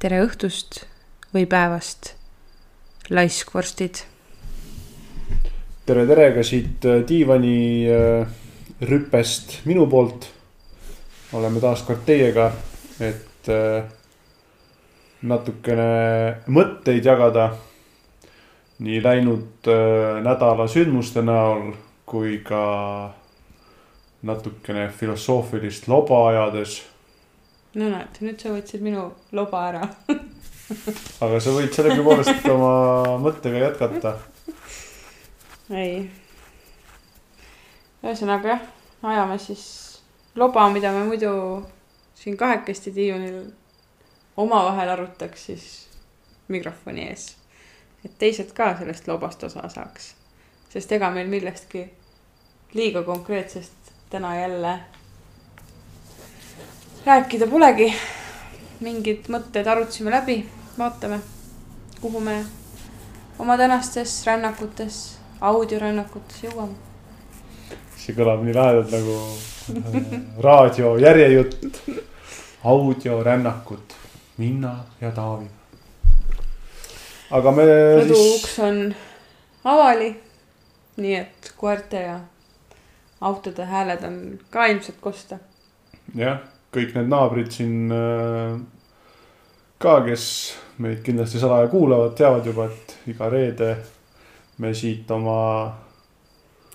tere õhtust või päevast, laiskvorstid. tere, tere ka siit äh, diivani äh, rüpest minu poolt. oleme taas kord teiega, et äh, natukene mõtteid jagada. nii läinud nädala sündmuste näol kui ka natukene filosoofilist loba ajades no näed, nüüd sa võtsid minu loba ära aga sa võid sellegipoolest oma mõttega jätkata. ei. ühesõnaga jah, ajame siis loba, mida me muidu siin kahekesti diivanil omavahel arutaks siis mikrofoni ees. et teised ka sellest lobast osa saaks. sest ega meil millestki liiga konkreetsest täna jälle rääkida polegi. mingid mõtted arutasime läbi, vaatame, kuhu me oma tänastes rännakutes, audiorännakutes jõuame. see kõlab nii lahedalt nagu äh, raadio järjejutt. audiorännakud, Minna ja Taavi. aga me rõdu siis... on avali. nii et koerte ja autode hääled on ka ilmselt kosta. jah kõik need naabrid siin äh, ka, kes meid kindlasti salaja kuulavad, teavad juba, et iga reede me siit oma.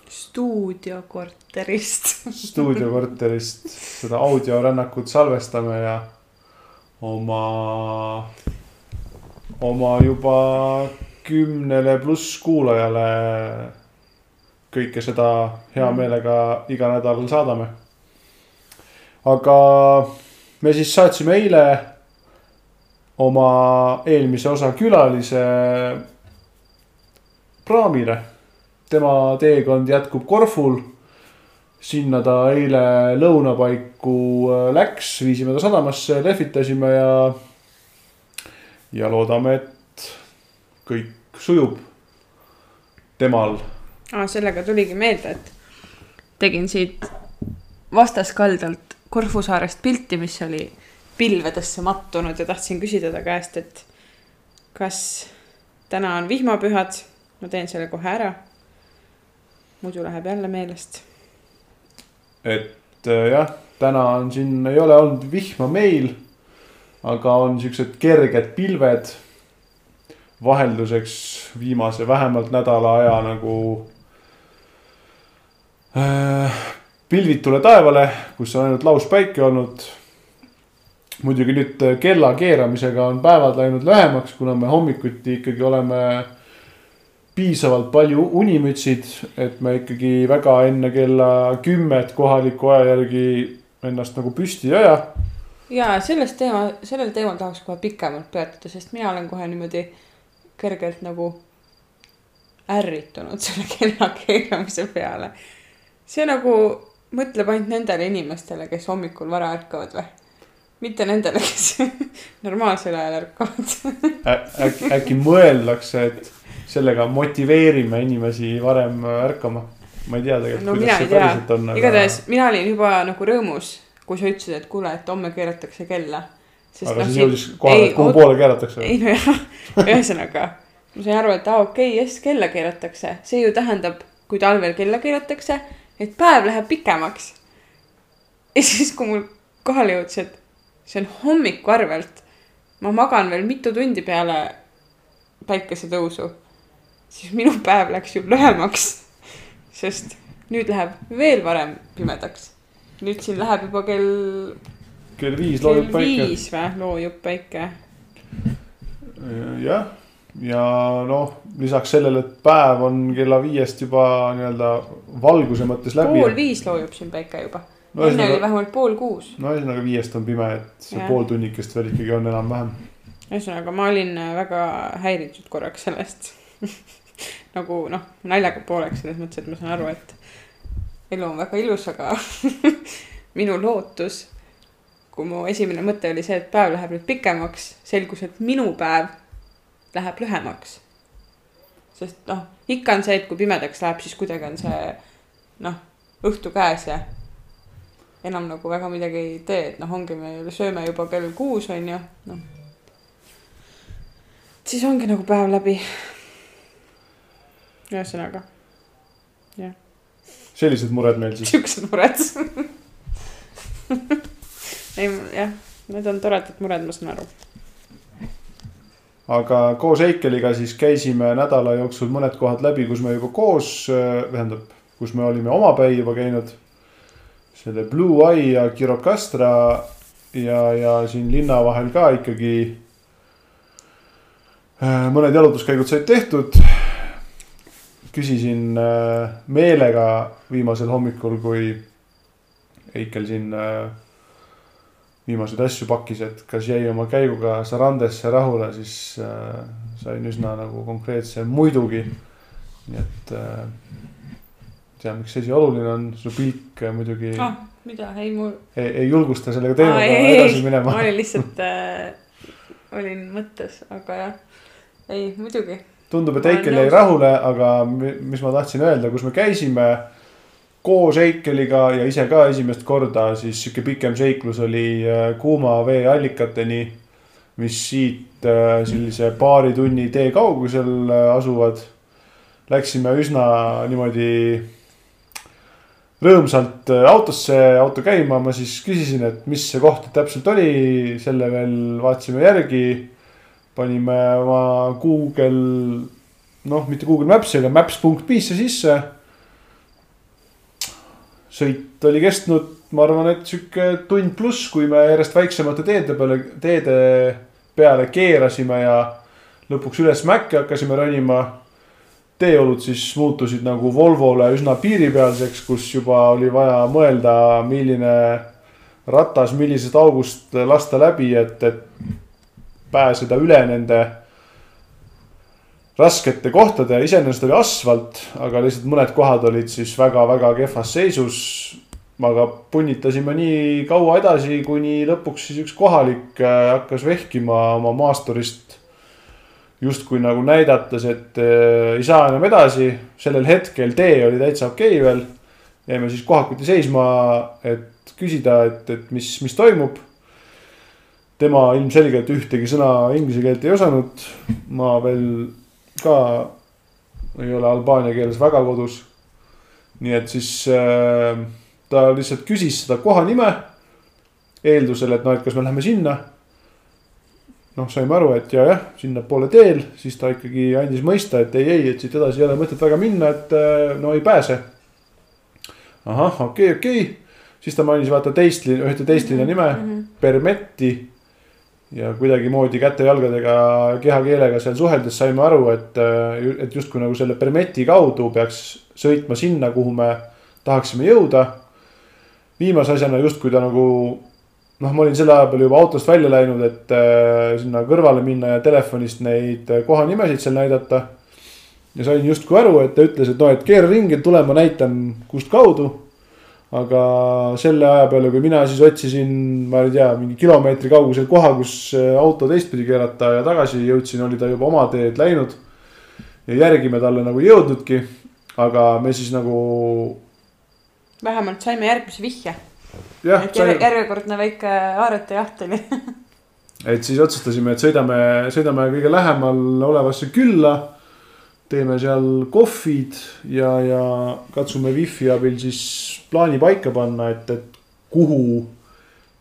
stuudiokorterist stuudiokorterist seda audiorännakut salvestame ja oma, oma juba kümnele pluss kuulajale kõike seda hea mm. meelega iga nädal saadame aga me siis saatsime eile oma eelmise osa külalise praamile. tema teekond jätkub Korful. sinna ta eile lõunapaiku äh, läks, viisime ta sadamasse, lehvitasime ja, ja loodame, et kõik sujub temal ah,. sellega tuligi meelde, et tegin siit vastaskaldalt Korfu saarest pilti, mis oli pilvedesse mattunud ja tahtsin küsida ta käest, et kas täna on vihmapühad. ma teen selle kohe ära. muidu läheb jälle meelest. et äh, jah, täna on siin, ei ole olnud vihma meil, aga on siuksed kerged pilved vahelduseks viimase vähemalt nädala aja nagu äh, pilvitule taevale, kus on ainult lauspäike olnud. muidugi nüüd kella keeramisega on päevad läinud lühemaks, kuna me hommikuti ikkagi oleme piisavalt palju unimütsid, et me ikkagi väga enne kella kümmet kohaliku aja järgi ennast nagu püsti ei aja. ja sellest teema, sellel teemal tahaks kohe pikemalt peatuda, sest mina olen kohe niimoodi kergelt nagu ärritunud selle kella keeramise peale. see nagu mõtleb ainult nendele inimestele, kes hommikul vara ärkavad või? mitte nendele, kes normaalsel ajal ärkavad äkki, äkki mõeldakse, et sellega motiveerime inimesi varem ärkama. ma ei tea tegelikult no,, kuidas see päriselt on aga.... igatahes mina olin juba nagu rõõmus, kui sa ütlesid, et kuule, et homme keeratakse kella. aga no, siis jõudis kohale, et kuhu poole keeratakse? ei nojah, ühesõnaga ma sain aru, et aa okei okay,, jess, kella keeratakse, see ju tähendab, kui talvel kella keeratakse et päev läheb pikemaks. ja siis, kui mul kohale jõudis, et see on hommiku arvelt, ma magan veel mitu tundi peale päikesetõusu, siis minu päev läks ju lühemaks. sest nüüd läheb veel varem pimedaks. nüüd siin läheb juba kell. kell viis loojub päike. viis või, loojub päike. jah ja noh, lisaks sellele, et päev on kella viiest juba nii-öelda valguse mõttes läbi. pool viis loojub siin päike juba no,. enne oli vähemalt pool kuus. no ühesõnaga viiest on pime, et see ja. pool tunnikest veel ikkagi on enam-vähem. ühesõnaga, ma olin väga häiritud korraks sellest nagu noh, naljaga pooleks selles mõttes, et ma saan aru, et elu on väga ilus, aga minu lootus, kui mu esimene mõte oli see, et päev läheb nüüd pikemaks, selgus, et minu päev läheb lühemaks. sest noh, ikka on see, et kui pimedaks läheb, siis kuidagi on see noh, õhtu käes ja enam nagu väga midagi ei tee, et noh, ongi, me sööme juba kell kuus on ju, noh. siis ongi nagu päev läbi. ühesõnaga, sellised mured meil siis. siuksed mured. ei, jah, need on toredad mured, ma saan aru. Aga koos Eikeliga siis käisime nädala jooksul mõned kohad läbi, kus me juba koos, tähendab, kus me olime omapäi juba käinud. selle Blue Eye ja Kirokastra ja, ja siin linna vahel ka ikkagi äh, mõned jalutuskäigud said tehtud. küsisin äh, meelega viimasel hommikul, kui Eikel siin äh, viimaseid asju pakkis, et kas jäi oma käiguga Sarandesse rahule, siis äh, sain üsna nagu konkreetse muidugi. nii et äh, tea, miks see asi oluline on, su pilk äh, muidugi ah. ah, mida, ei mu, ei, julgusta sellega teemaga ei, ei, edasi minema ma. olin lihtsalt äh,, olin mõttes, aga jah, ei muidugi. tundub, et Eikel jäi rahule, aga mi- mis ma tahtsin öelda, kus me käisime koos Eikeliga ja ise ka esimest korda, siis sihuke pikem seiklus oli äh, kuuma vee allikateni, mis siit äh, sellise paari tunni tee kaugusel äh, asuvad. Läksime üsna niimoodi rõõmsalt autosse, auto käima, ma siis küsisin, et mis see koht täpselt oli, selle veel vaatasime järgi panime oma Google, noh, mitte Google Maps'i, aga maps.bee'sse sisse. Sõit oli kestnud, ma arvan, et sihuke tund pluss, kui me järjest väiksemate teede peale, teede peale keerasime ja lõpuks üles mäkke hakkasime ronima. teeolud siis muutusid nagu Volvole üsna piiripealseks, kus juba oli vaja mõelda, milline ratas millisest august lasta läbi, et, et pääseda üle nende raskete kohtade, iseenesest oli asfalt, aga lihtsalt mõned kohad olid siis väga-väga kehvas seisus. aga punnitasime nii kaua edasi, kuni lõpuks siis üks kohalik äh, hakkas vehkima oma maasturist. justkui nagu näidates, et äh, ei saa enam edasi, sellel hetkel tee oli täitsa okei veel. jäime siis kohakuti seisma, et küsida, et, et mis, mis toimub tema ilmselgelt ühtegi sõna inglise keelt ei osanud. ma veel ka ei ole albaania keeles väga kodus. nii et siis äh, ta lihtsalt küsis seda koha nime. eeldusel, et noh, et kas me läheme sinna. noh, saime aru, et ja jah, sinnapoole teel, siis ta ikkagi andis mõista, et ei, ei, et siit edasi ei ole mõtet väga minna, et äh, no ei pääse. ahah, okei okay,, okei okay., siis ta mainis vaata teist, ühte teist linna nime Mhm. Permetti ja kuidagimoodi käte-jalgadega kehakeelega seal suheldes saime aru, et, et justkui nagu selle Permeti kaudu peaks sõitma sinna, kuhu me tahaksime jõuda. viimase asjana justkui ta nagu noh, ma olin selle aja peal juba autost välja läinud, et äh, sinna kõrvale minna ja telefonist neid äh, kohanimesid seal näidata. ja sain justkui aru, et ta ütles, et noh, et keera ringi, tule ma näitan, kust kaudu aga selle aja peale, kui mina siis otsisin, ma ei tea, mingi kilomeetri kaugusel koha, kus auto teistpidi keerata ja tagasi jõudsin, oli ta juba oma teed läinud. ja järgi me talle nagu ei jõudnudki. aga me siis nagu vähemalt saime järgmise vihje. et järje- järjekordne väike haarete jaht oli. et siis otsustasime, et sõidame, sõidame kõige lähemal olevasse külla. Teeme seal kohvid ja, ja katsume wifi abil siis plaani paika panna, et, et kuhu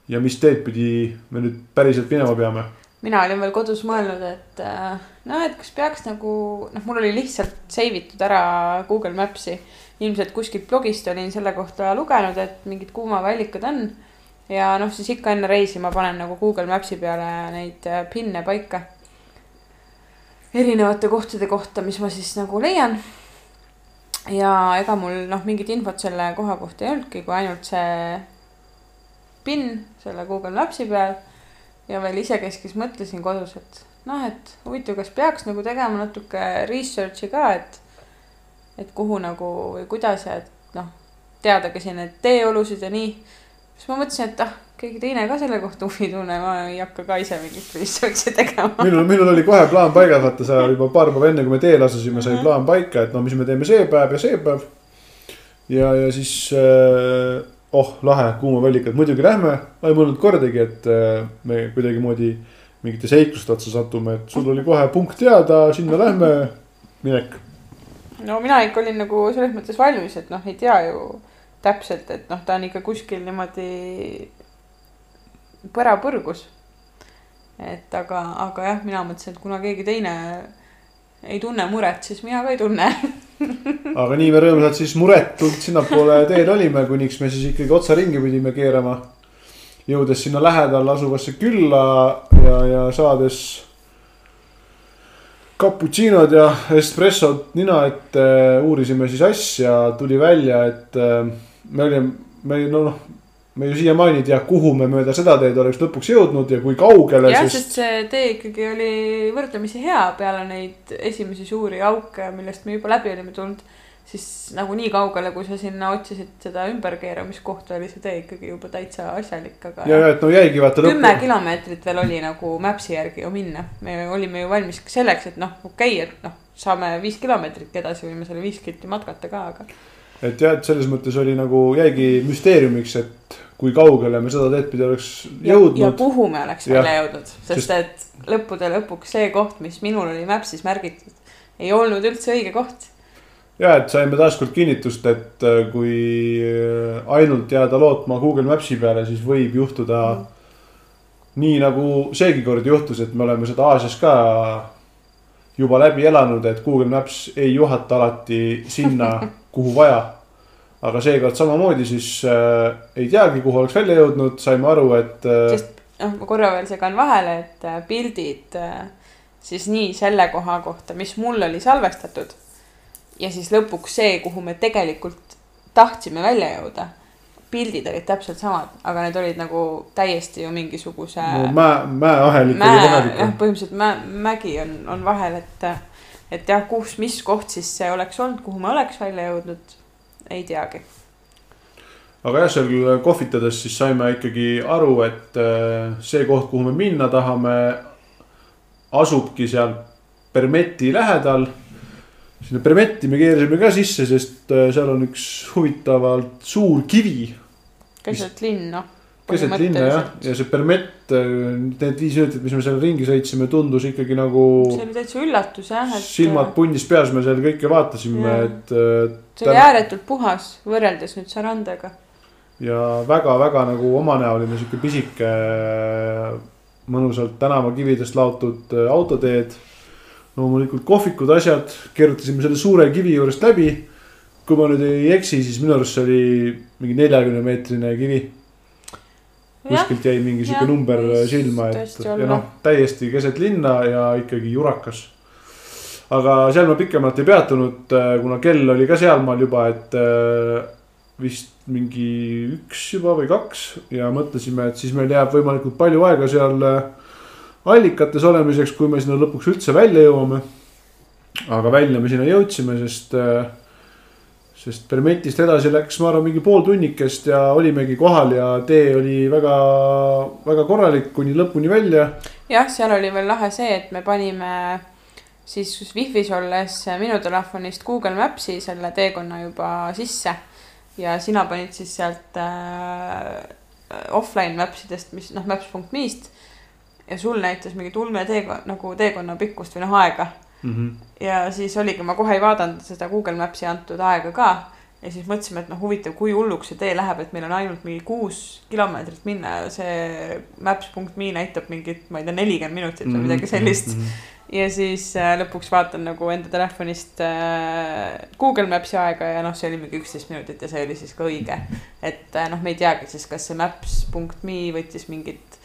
ja mis teed pidi me nüüd päriselt minema peame mina olin veel kodus mõelnud, et noh, et kas peaks nagu noh, mul oli lihtsalt save itud ära Google Maps'i. ilmselt kuskilt blogist olin selle kohta lugenud, et mingid kuumaväeallikad on. ja noh, siis ikka enne reisi ma panen nagu Google Maps'i peale neid äh, pin'e paika. Erinevate kohtade kohta, mis ma siis nagu leian. ja ega mul noh, mingit infot selle koha kohta ei olnudki, kui ainult see PIN selle Google Maps'i peal ja veel isekeskis mõtlesin kodus, et noh, et huvitav, kas peaks nagu tegema natuke research'i ka, et, et kuhu nagu või kuidas ja et noh, teadagi siin neid teeolusid ja nii. siis ma mõtlesin, et ah, keegi teine ka selle kohta huvi tunneb, ma ei hakka ka ise mingit research'i tegema. minul, minul oli kohe plaan paigas, vaata sa juba paar päeva enne, kui me teele asusime, sai Mhm. plaan paika, et no mis me teeme see päev ja see päev. ja, ja siis äh, oh lahe, kuumavallikad, muidugi lähme, ma ei mõelnud kordagi, et äh, me kuidagimoodi mingite seikluste otsa satume, et sul oli kohe punkt teada, sinna lähme, minek. no mina ikka olin nagu selles mõttes valmis, et noh, ei tea ju täpselt, et noh, ta on ikka kuskil niimoodi põrapõrgus. et aga, aga jah, mina mõtlesin, et kuna keegi teine ei tunne muret, siis mina ka ei tunne. aga nii me rõõmsalt siis muretult sinnapoole teel olime, kuniks me siis ikkagi otsaringi pidime keerama. jõudes sinna lähedal asuvasse külla ja, ja saades cappuccinod ja espressot nina ette, uurisime siis asja, tuli välja, et äh, me olime, me no noh, me ju siiamaani ei tea, kuhu me mööda seda teed oleks lõpuks jõudnud ja kui kaugele, jah, sest sest see tee ikkagi oli võrdlemisi hea peale neid esimesi suuri auke, millest me juba läbi olime tulnud. siis nagu nii kaugele, kui sa sinna otsisid seda ümberkeeramiskohta, oli see tee ikkagi juba täitsa asjalik, aga. ja, ja et no jäigi vaata kümme kilomeetrit veel oli nagu Maps'i järgi ju minna, me olime ju valmis selleks, et noh, okei okay,, et noh, saame viis kilomeetrit edasi, võime selle viis kilti matkata ka, aga. et jah, et selles mõttes oli nagu jäigi müsteeriumiks, et kui kaugele me seda teed pidi oleks ja, ja jõudnud. kuhu me oleks välja jõudnud, sest et lõppude lõpuks see koht, mis minul oli Maps'is märgitud, ei olnud üldse õige koht. ja et saime taaskord kinnitust, et äh, kui äh, ainult jääda lootma Google Maps'i peale, siis võib juhtuda mm. nii nagu seegi kord juhtus, et me oleme seda Aasias ka juba läbi elanud, et Google Maps ei juhata alati sinna, kuhu vaja. Aga seekord samamoodi siis äh, ei teagi, kuhu oleks välja jõudnud, saime aru, et äh, sest noh, ma korra veel segan vahele, et äh, pildid äh, siis nii selle koha kohta, mis mul oli salvestatud. ja siis lõpuks see, kuhu me tegelikult tahtsime välja jõuda. pildid olid täpselt samad, aga need olid nagu täiesti ju mingisuguse no, mäe, mäeahel ikkagi mäe, vahel jah ikka., põhimõtteliselt mäe, mägi on, on vahel, et, et jah, kus, mis koht siis see oleks olnud, kuhu me oleks välja jõudnud, ei teagi. aga jah, seal kohvitades siis saime ikkagi aru, et äh, see koht, kuhu me minna tahame, asubki seal Permeti lähedal. sinna Permetti me keerasime ka sisse, sest äh, seal on üks huvitavalt suur kivi keset linna. Keset linna jah, ja see Permet, need viis minutit, mis me seal ringi sõitsime, tundus ikkagi nagu see oli täitsa üllatus jah, et. silmad punnis peas, me seal kõike vaatasime, et äh, see oli ääretult puhas võrreldes nüüd Sarandaga. ja väga-väga nagu omanäoline sihuke pisike, mõnusalt tänavakividest laotud äh, autoteed. loomulikult kohvikud, asjad, keerutasime selle suure kivi juurest läbi. kui ma nüüd ei eksi, siis minu arust see oli mingi neljakümne meetrine kivi. Kuskilt jäi mingi sihuke number silma, et ja noh, täiesti keset linna ja ikkagi jurakas. aga seal ma pikemalt ei peatunud, kuna kell oli ka sealmaal juba, et äh, vist mingi üks juba või kaks ja mõtlesime, et siis meil jääb võimalikult palju aega seal äh, allikates olemiseks, kui me sinna lõpuks üldse välja jõuame. aga välja me sinna jõudsime, sest, sest Permetist edasi läks, ma arvan, mingi pool tunnikest ja olimegi kohal ja tee oli väga, väga korralik kuni lõpuni välja. jah, seal oli veel lahe see, et me panime siis wifi's olles minu telefonist Google Maps'i selle teekonna juba sisse. ja sina panid siis sealt äh, offline maps idest, mis noh, maps.me'st. ja sul näitas mingit ulme teekonna, nagu teekonna pikkust või noh, aega. Ja siis oligi, ma kohe ei vaadanud seda Google Maps'i antud aega ka. ja siis mõtlesime, et noh, huvitav, kui hulluks see tee läheb, et meil on ainult mingi kuus kilomeetrit minna ja see maps.me näitab mingit, ma ei tea, nelikümmend minutit või midagi sellist. ja siis äh, lõpuks vaatan nagu enda telefonist äh, Google Maps'i aega ja noh, see oli mingi üksteist minutit ja see oli siis ka õige. et äh, noh, me ei teagi siis, kas see maps.me võttis mingit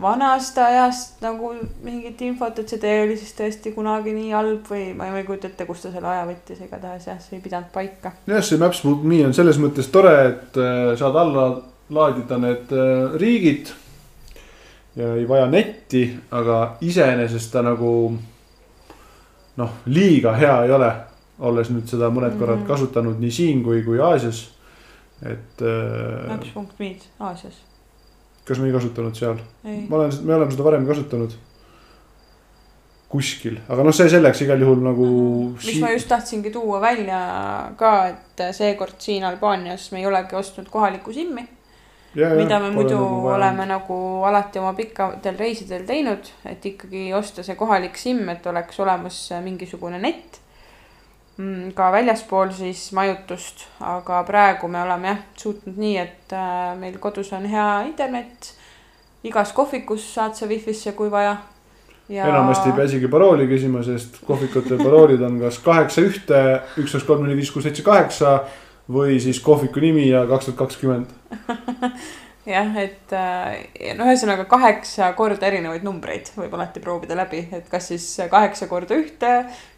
vanast ajast nagu mingit infot, et see tee oli siis tõesti kunagi nii halb või ma ei kujuta ette, kust ta selle aja võttis, igatahes jah, see ei pidanud paika. jah, see Maps.me on selles mõttes tore, et äh, saad alla laadida need äh, riigid. ja ei vaja netti, aga iseenesest ta nagu noh, liiga hea ei ole. olles nüüd seda mõned korrad Mhm. kasutanud nii siin kui, kui Aasias. et äh, Maps.me'd Aasias, kas me ei kasutanud seal? ma olen, me oleme seda varem kasutanud. kuskil, aga noh, see selleks igal juhul nagu. mis ma just tahtsingi tuua välja ka, et seekord siin Albaanias me ei olegi ostnud kohalikku SIM-i. mida me muidu nagu oleme nagu alati oma pikkadel reisidel teinud, et ikkagi osta see kohalik SIM, et oleks olemas mingisugune net. Mm, ka väljaspool siis majutust, aga praegu me oleme jah suutnud nii, et äh, meil kodus on hea internet. igas kohvikus saad sa wifi'sse, kui vaja ja.... enamasti ei pea isegi parooli küsima, sest kohvikute paroolid on kas kaheksa ühte, üks, kaks, kolm, neli, viis, kuus, seitse, kaheksa või siis kohviku nimi ja kaks tuhat kakskümmend. jah, et äh, no ühesõnaga kaheksa korda erinevaid numbreid võib alati proovida läbi, et kas siis kaheksa korda ühte,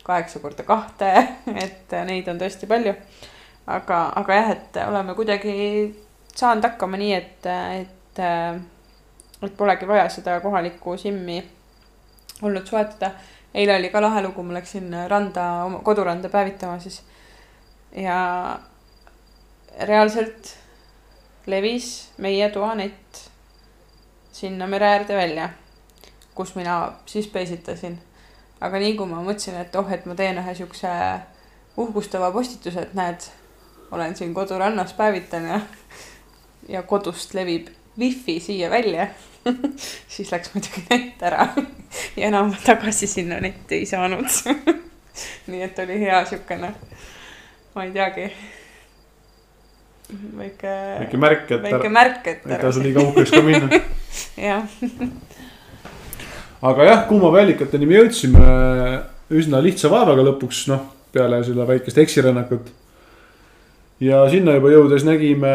kaheksa korda kahte, et neid on tõesti palju. aga, aga jah, et oleme kuidagi saanud hakkama nii, et, et, et polegi vaja seda kohalikku SIM-i olnud soetada. eile oli ka lahe lugu, ma läksin randa, koduranda päevitama siis ja reaalselt levis meie toanett sinna mere äärde välja, kus mina siis peesitasin. aga nii kui ma mõtlesin, et oh, et ma teen ühe siukse uhkustava postituse, et näed, olen siin kodurannas, päevitan ja, ja kodust levib wifi siia välja siis läks muidugi net ära. Ja enam tagasi sinna netti ei saanud. Nii et oli hea siukene, ma ei teagi väike. väike märk, et. väike märk, et. ei tasu liiga uhkeks ka minna jah aga jah, kuumavällikateni me jõudsime üsna lihtsa vaevaga lõpuks, noh, peale seda väikest eksirännakut. ja sinna juba jõudes nägime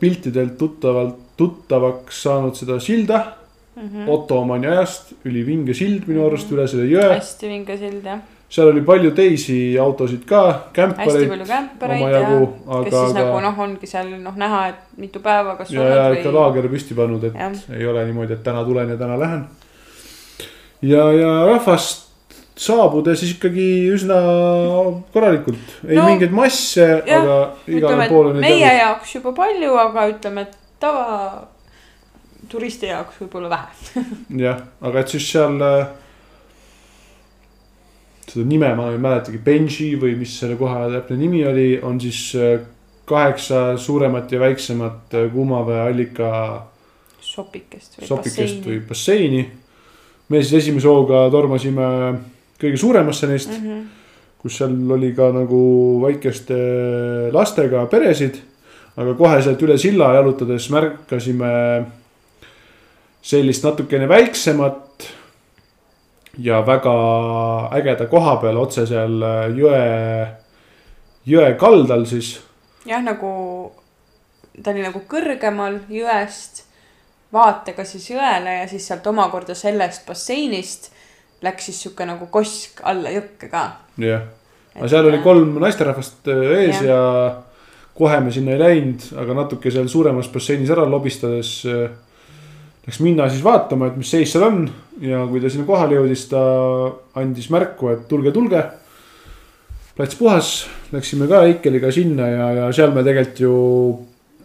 piltidelt tuttavalt, tuttavaks saanud seda silda mm. -hmm. Ottomani ajast, ülivinge sild minu arust üle selle jõe. hästi vinge sild jah seal oli palju teisi autosid ka, kämpareid. hästi palju kämpareid ja aga, kes siis aga... nagu noh, ongi seal noh näha, et mitu päeva kas. ja, ja ikka või... laager püsti pannud, et ja. ei ole niimoodi, et täna tulen ja täna lähen. ja, ja rahvast saabudes siis ikkagi üsna korralikult, ei no, mingeid masse, aga igale poole. meie jäänud. jaoks juba palju, aga ütleme, et tava turisti jaoks võib-olla vähe jah, aga et siis seal äh, seda nime ma ei mäletagi, Benji või mis selle koha täpne nimi oli, on siis äh, kaheksa suuremat ja väiksemat äh, kuumaveeallika. sopikest või sopikest basseini. või basseini. me siis esimese hooga tormasime kõige suuremasse neist mm, -hmm. kus seal oli ka nagu väikeste lastega peresid. aga kohe sealt üle silla jalutades märkasime sellist natukene väiksemat ja väga ägeda koha peal otse seal äh, jõe, jõe kaldal siis. jah, nagu ta oli nagu kõrgemal jõest, vaatega siis jõele ja siis sealt omakorda sellest basseinist läks siis sihuke nagu kosk alla jõkke ka. jah, aga seal oli kolm naisterahvast äh, ees ja. ja kohe me sinna ei läinud, aga natuke seal suuremas basseinis ära lobistades äh, läks minna siis vaatama, et mis seis seal on ja kui ta sinna kohale jõudis, ta andis märku, et tulge, tulge. plats puhas, läksime ka Eikeliga sinna ja, ja seal me tegelikult ju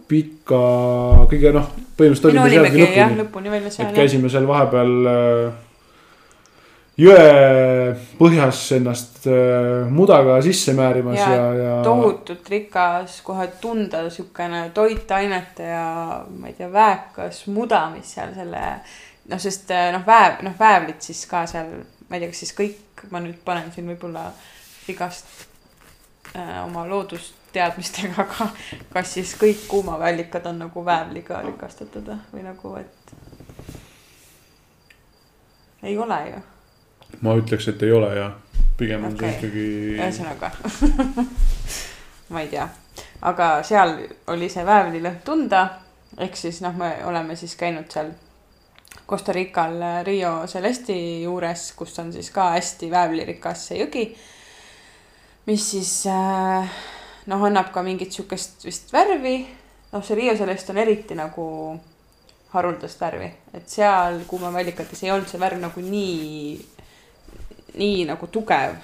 pika, kõige noh, põhimõtteliselt olime sealgi lõpuni. lõpuni välja seal. et käisime seal vahepeal äh, jõe põhjas ennast äh, mudaga sisse määrimas ja, ja, ja. tohutult rikas, kohe tunda siukene toitainete ja ma ei tea, vääkas muda, mis seal selle. Noh, sest äh, noh, vääv, noh väävlid siis ka seal, ma ei tea, kas siis kõik, ma nüüd panen siin võib-olla igast äh, oma loodusteadmistega, aga kas siis kõik kuumaväeallikad on nagu väävliga rikastatud või nagu, et. ei ole ju ma ütleks, et ei ole ja pigem on okay. see ikkagi. ühesõnaga ma ei tea, aga seal oli see väävlilõhn tunda. ehk siis noh, me oleme siis käinud seal Costa Rical Rio Celesti juures, kus on siis ka hästi väävlirikas see jõgi. mis siis äh, noh, annab ka mingit sihukest vist värvi. noh, see Rio Celest on eriti nagu haruldast värvi, et seal kuumavallikates ei olnud see värv nagu nii nii nagu tugev.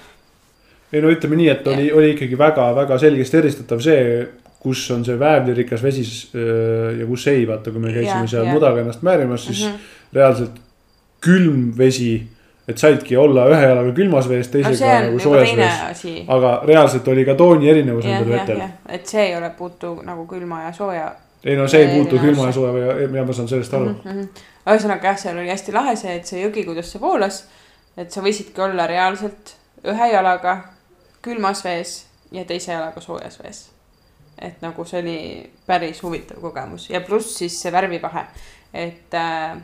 ei no ütleme nii, et oli, oli ikkagi väga-väga selgesti eristatav see, kus on see väävlirikas vesi äh, ja kus ei, vaata, kui me käisime ja, seal ja. mudaga ennast määrimas, siis mm -hmm. reaalselt külm vesi et saidki olla ühe jalaga külmas vees, teisega no, nagu soojas vees. aga reaalselt oli ka tooni erinevus nendel vetel. et see ei ole puutu nagu külma ja sooja ei no see ei puutu külma ja asja. soe või ja ma saan sellest aru mm. -hmm. ühesõnaga jah, seal oli hästi lahe see, et see jõgi, kuidas see voolas, et sa võisidki olla reaalselt ühe jalaga külmas vees ja teise jalaga soojas vees. Et nagu see oli päris huvitav kogemus ja pluss siis see värvivahe, et äh,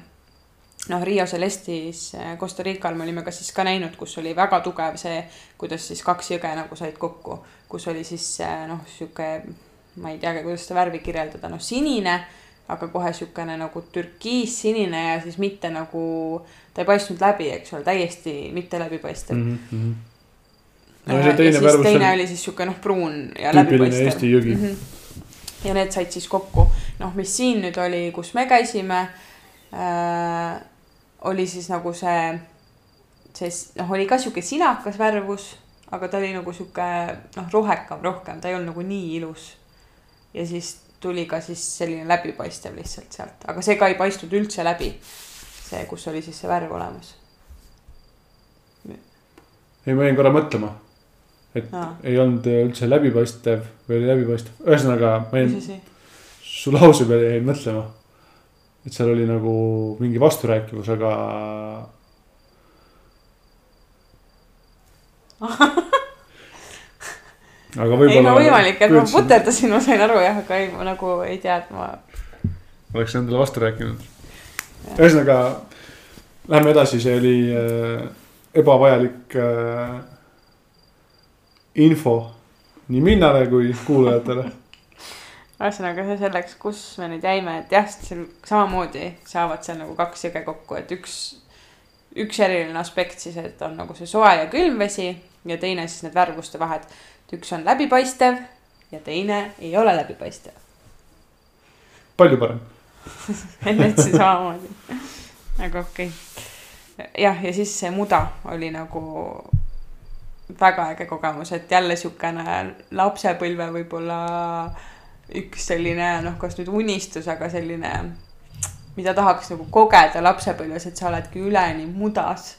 noh, Rio Celestis äh, Costa Rical me olime ka siis ka näinud, kus oli väga tugev see, kuidas siis kaks jõge nagu said kokku, kus oli siis äh, noh, sihuke, ma ei teagi, kuidas seda värvi kirjeldada, noh sinine, aga kohe siukene nagu türkiissinine ja siis mitte nagu, ta ei paistnud läbi, eks ole, täiesti mitte läbipaistev mm. -hmm. -hmm. no ja siis värvus teine oli siis siuke noh, pruun ja läbipaistev Eesti jõgi mm. Mhm. ja need said siis kokku, noh, mis siin nüüd oli, kus me käisime äh,. oli siis nagu see, see noh, oli ka sihuke sinakas värvus, aga ta oli nagu sihuke noh, rohekam rohkem, ta ei olnud nagu nii ilus. ja siis tuli ka siis selline läbipaistev lihtsalt sealt, aga see ka ei paistnud üldse läbi. see, kus oli siis see värv olemas. ei, ma jäin korra mõtlema, et Aa. ei olnud üldse läbipaistev või oli läbipaistev, ühesõnaga ma jäin su lause peale jäin mõtlema. et seal oli nagu mingi vasturääkivus, aga. aga ei võib-olla. no võimalik, et ma. puterdasin, ma sain aru jah, aga ei, ma nagu ei tea, et ma oleks endale vastu rääkinud. ühesõnaga, lähme edasi, see oli äh, ebavajalik äh, info nii minnale kui kuulajatele. ühesõnaga see selleks, kus me nüüd jäime, et jah, samamoodi saavad seal nagu kaks jõge kokku, et üks, üks eriline aspekt siis, et on nagu see soe ja külm vesi ja teine siis need värvuste vahed. et üks on läbipaistev ja teine ei ole läbipaistev. palju parem. enne ütlesin samamoodi. aga okei okay.. jah, ja siis see muda oli nagu väga äge kogemus, et jälle siukene lapsepõlve võib-olla üks selline noh, kas nüüd unistus, aga selline, mida tahaks nagu kogeda lapsepõlves, et sa oledki üleni mudas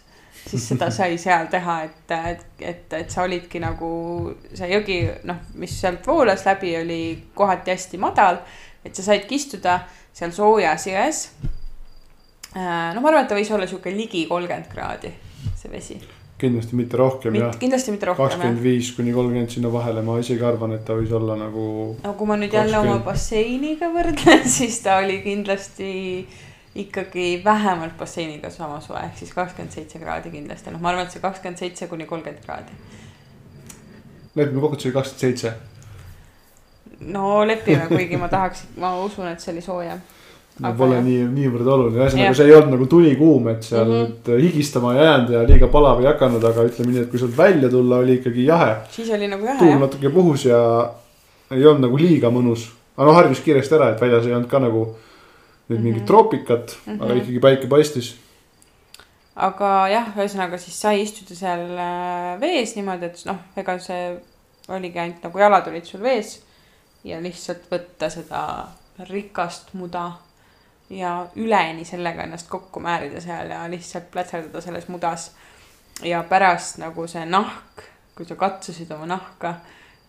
siis seda sai seal teha, et, et, et, et sa olidki nagu see jõgi, noh, mis sealt voolas läbi, oli kohati hästi madal. et sa saidki istuda seal soojas jões. no ma arvan, et ta võis olla sihuke ligi kolmkümmend kraadi, see vesi. Kindlasti mitte rohkem jah. kindlasti mitte rohkem kakskümmend. viis kuni kolmkümmend sinna vahele, ma isegi arvan, et ta võis olla nagu. no kui ma nüüd jälle oma 20. basseiniga võrdlen, siis ta oli kindlasti ikkagi vähemalt basseiniga sama soe, ehk siis kakskümmend seitse kraadi kindlasti, noh, ma arvan, et see kakskümmend seitse kuni kolmkümmend kraadi. lepime kokku, et see oli kakskümmend seitse. no lepime, kuigi ma tahaks, ma usun, et see oli soojem. Pole jah. nii, niivõrd oluline, Jah. ühesõnaga see ei olnud nagu tulikuum, et seal Mhm. nüüd higistama ei jäänud ja liiga palav ei hakanud, aga ütleme nii, et kui sealt välja tulla, oli ikkagi jahe. siis oli nagu jahe tuul natuke puhus ja ei olnud nagu liiga mõnus. aga noh, harjus kiiresti ära, et väljas ei olnud ka nagu nüüd mingit Mhm. troopikat, aga Mhm. ikkagi päike paistis. aga jah, ühesõnaga siis sai istuda seal äh, vees niimoodi, et noh, ega see oligi ainult nagu jalad olid sul vees ja lihtsalt võtta seda rikast muda ja üleni sellega ennast kokku määrida seal ja lihtsalt plätserdada selles mudas. ja pärast nagu see nahk, kui sa katsusid oma nahka,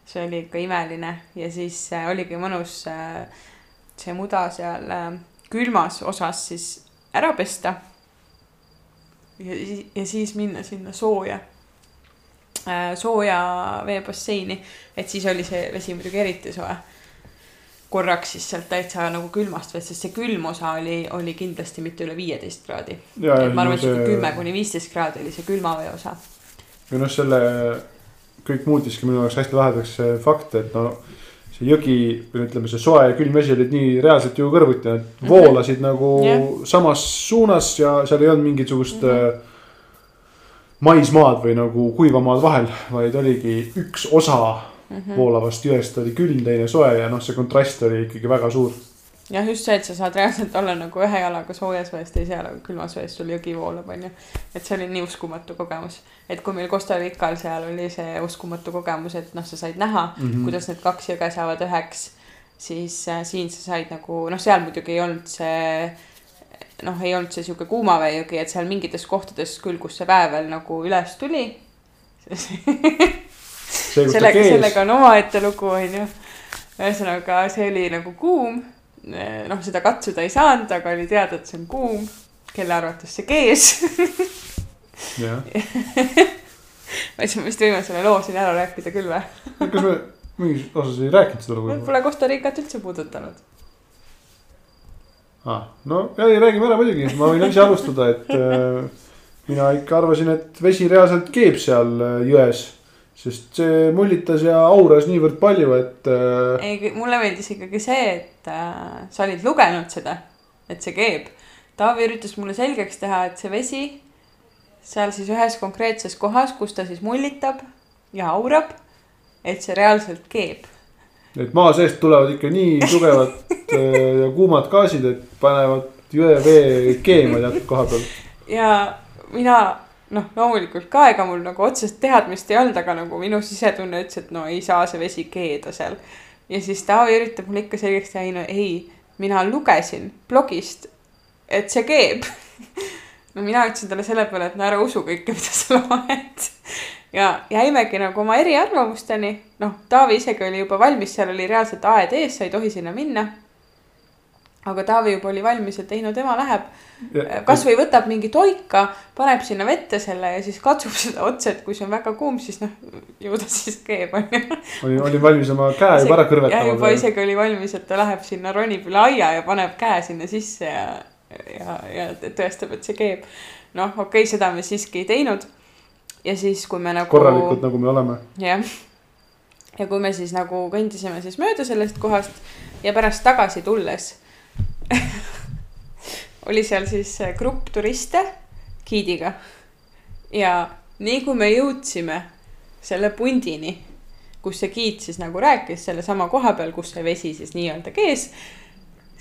see oli ikka imeline ja siis äh, oligi mõnus äh, see muda seal äh, külmas osas siis ära pesta ja, siis- ja siis minna sinna sooja, sooja veebasseini, et siis oli see vesi muidugi eriti soe. Korraks siis sealt täitsa nagu külmast vett, sest see külm osa oli, oli kindlasti mitte üle viieteist kraadi. ma arvan, et sihuke kümme kuni viisteist kraadi oli see külmavee osa. ja noh, selle kõik muutiski minu jaoks hästi lahedaks see fakt, et no see jõgi või ütleme, see soe ja külm vesi olid nii reaalselt ju kõrvuti, nad Mhm. voolasid nagu Jah. samas suunas ja seal ei olnud mingisugust mm -hmm. maismaad või nagu kuivamaad vahel, vaid oligi üks osa. Mm -hmm. voolavast jõest oli külm, teine soe ja noh, see kontrast oli ikkagi väga suur. jah, just see, et sa saad reaalselt olla nagu ühe jalaga soojas vees, teise jalaga külmas vees, sul jõgi voolab, onju. et see oli nii uskumatu kogemus, et kui meil Costa Rical seal oli see uskumatu kogemus, et noh, sa said näha mm. -hmm. kuidas need kaks jõge saavad üheks, siis äh, siin sa said nagu noh, seal muidugi ei olnud see noh, ei olnud see sihuke kuumaveejõgi, et seal mingites kohtades küll, kus see väävel nagu üles tuli. sellega, sellega on omaette lugu, onju. ühesõnaga, see oli nagu kuum noh, seda katsuda ei saanud, aga oli teada, et see on kuum, kelle arvates see kees. jah, ma ütlesin, me vist võime selle loo siin ära rääkida küll või? kas me mingis osas ei rääkinud seda lugu pole Costa Ricat üldse puudutanud. ah,. no ei, räägime ära muidugi, ma võin ise alustada, et äh, mina ikka arvasin, et vesi reaalselt keeb seal äh, jões. Sest see mullitas ja auras niivõrd palju, et äh, ei, mulle meeldis ikkagi see, et äh, sa olid lugenud seda, et see keeb. Taavi üritas mulle selgeks teha, et see vesi seal siis ühes konkreetses kohas, kus ta siis mullitab ja aurab, et see reaalselt keeb. et maa seest tulevad ikka nii tugevad äh, ja kuumad gaasid, et panevad jõevee keema teatud koha peal. ja mina noh, loomulikult ka, ega mul nagu otsest teadmist ei olnud, aga nagu minu sisetunne ütles, et no ei saa see vesi keeda seal. ja siis Taavi üritab mulle ikka selgeks teha, ei no ei, mina lugesin blogist, et see keeb. no mina ütlesin talle selle peale, et no ära usu kõike, mida sa loed. ja jäimegi nagu oma eriarvamusteni, noh, Taavi isegi oli juba valmis, seal oli reaalselt aed ees, sa ei tohi sinna minna. Aga Taavi juba oli valmis, et ei no tema läheb kasvõi võtab mingi toika, paneb sinna vette selle ja siis katsub seda otsa, et kui see on väga kuum, siis noh, ju ta siis keeb onju. olin, olin valmis oma käe juba ära ja kõrvetama juba. isegi oli valmis, et ta läheb sinna, ronib üle aia ja paneb käe sinna sisse ja, ja, ja tõestab, et see keeb. noh, okei okay,, seda me siiski ei teinud. ja siis, kui me nagu. korralikud, nagu me oleme. jah. ja kui me siis nagu kõndisime siis mööda sellest kohast ja pärast tagasi tulles oli seal siis äh, grupp turiste giidiga. ja nii kui me jõudsime selle pundini, kus see giid siis nagu rääkis sellesama koha peal, kus see vesi siis nii-öelda kees,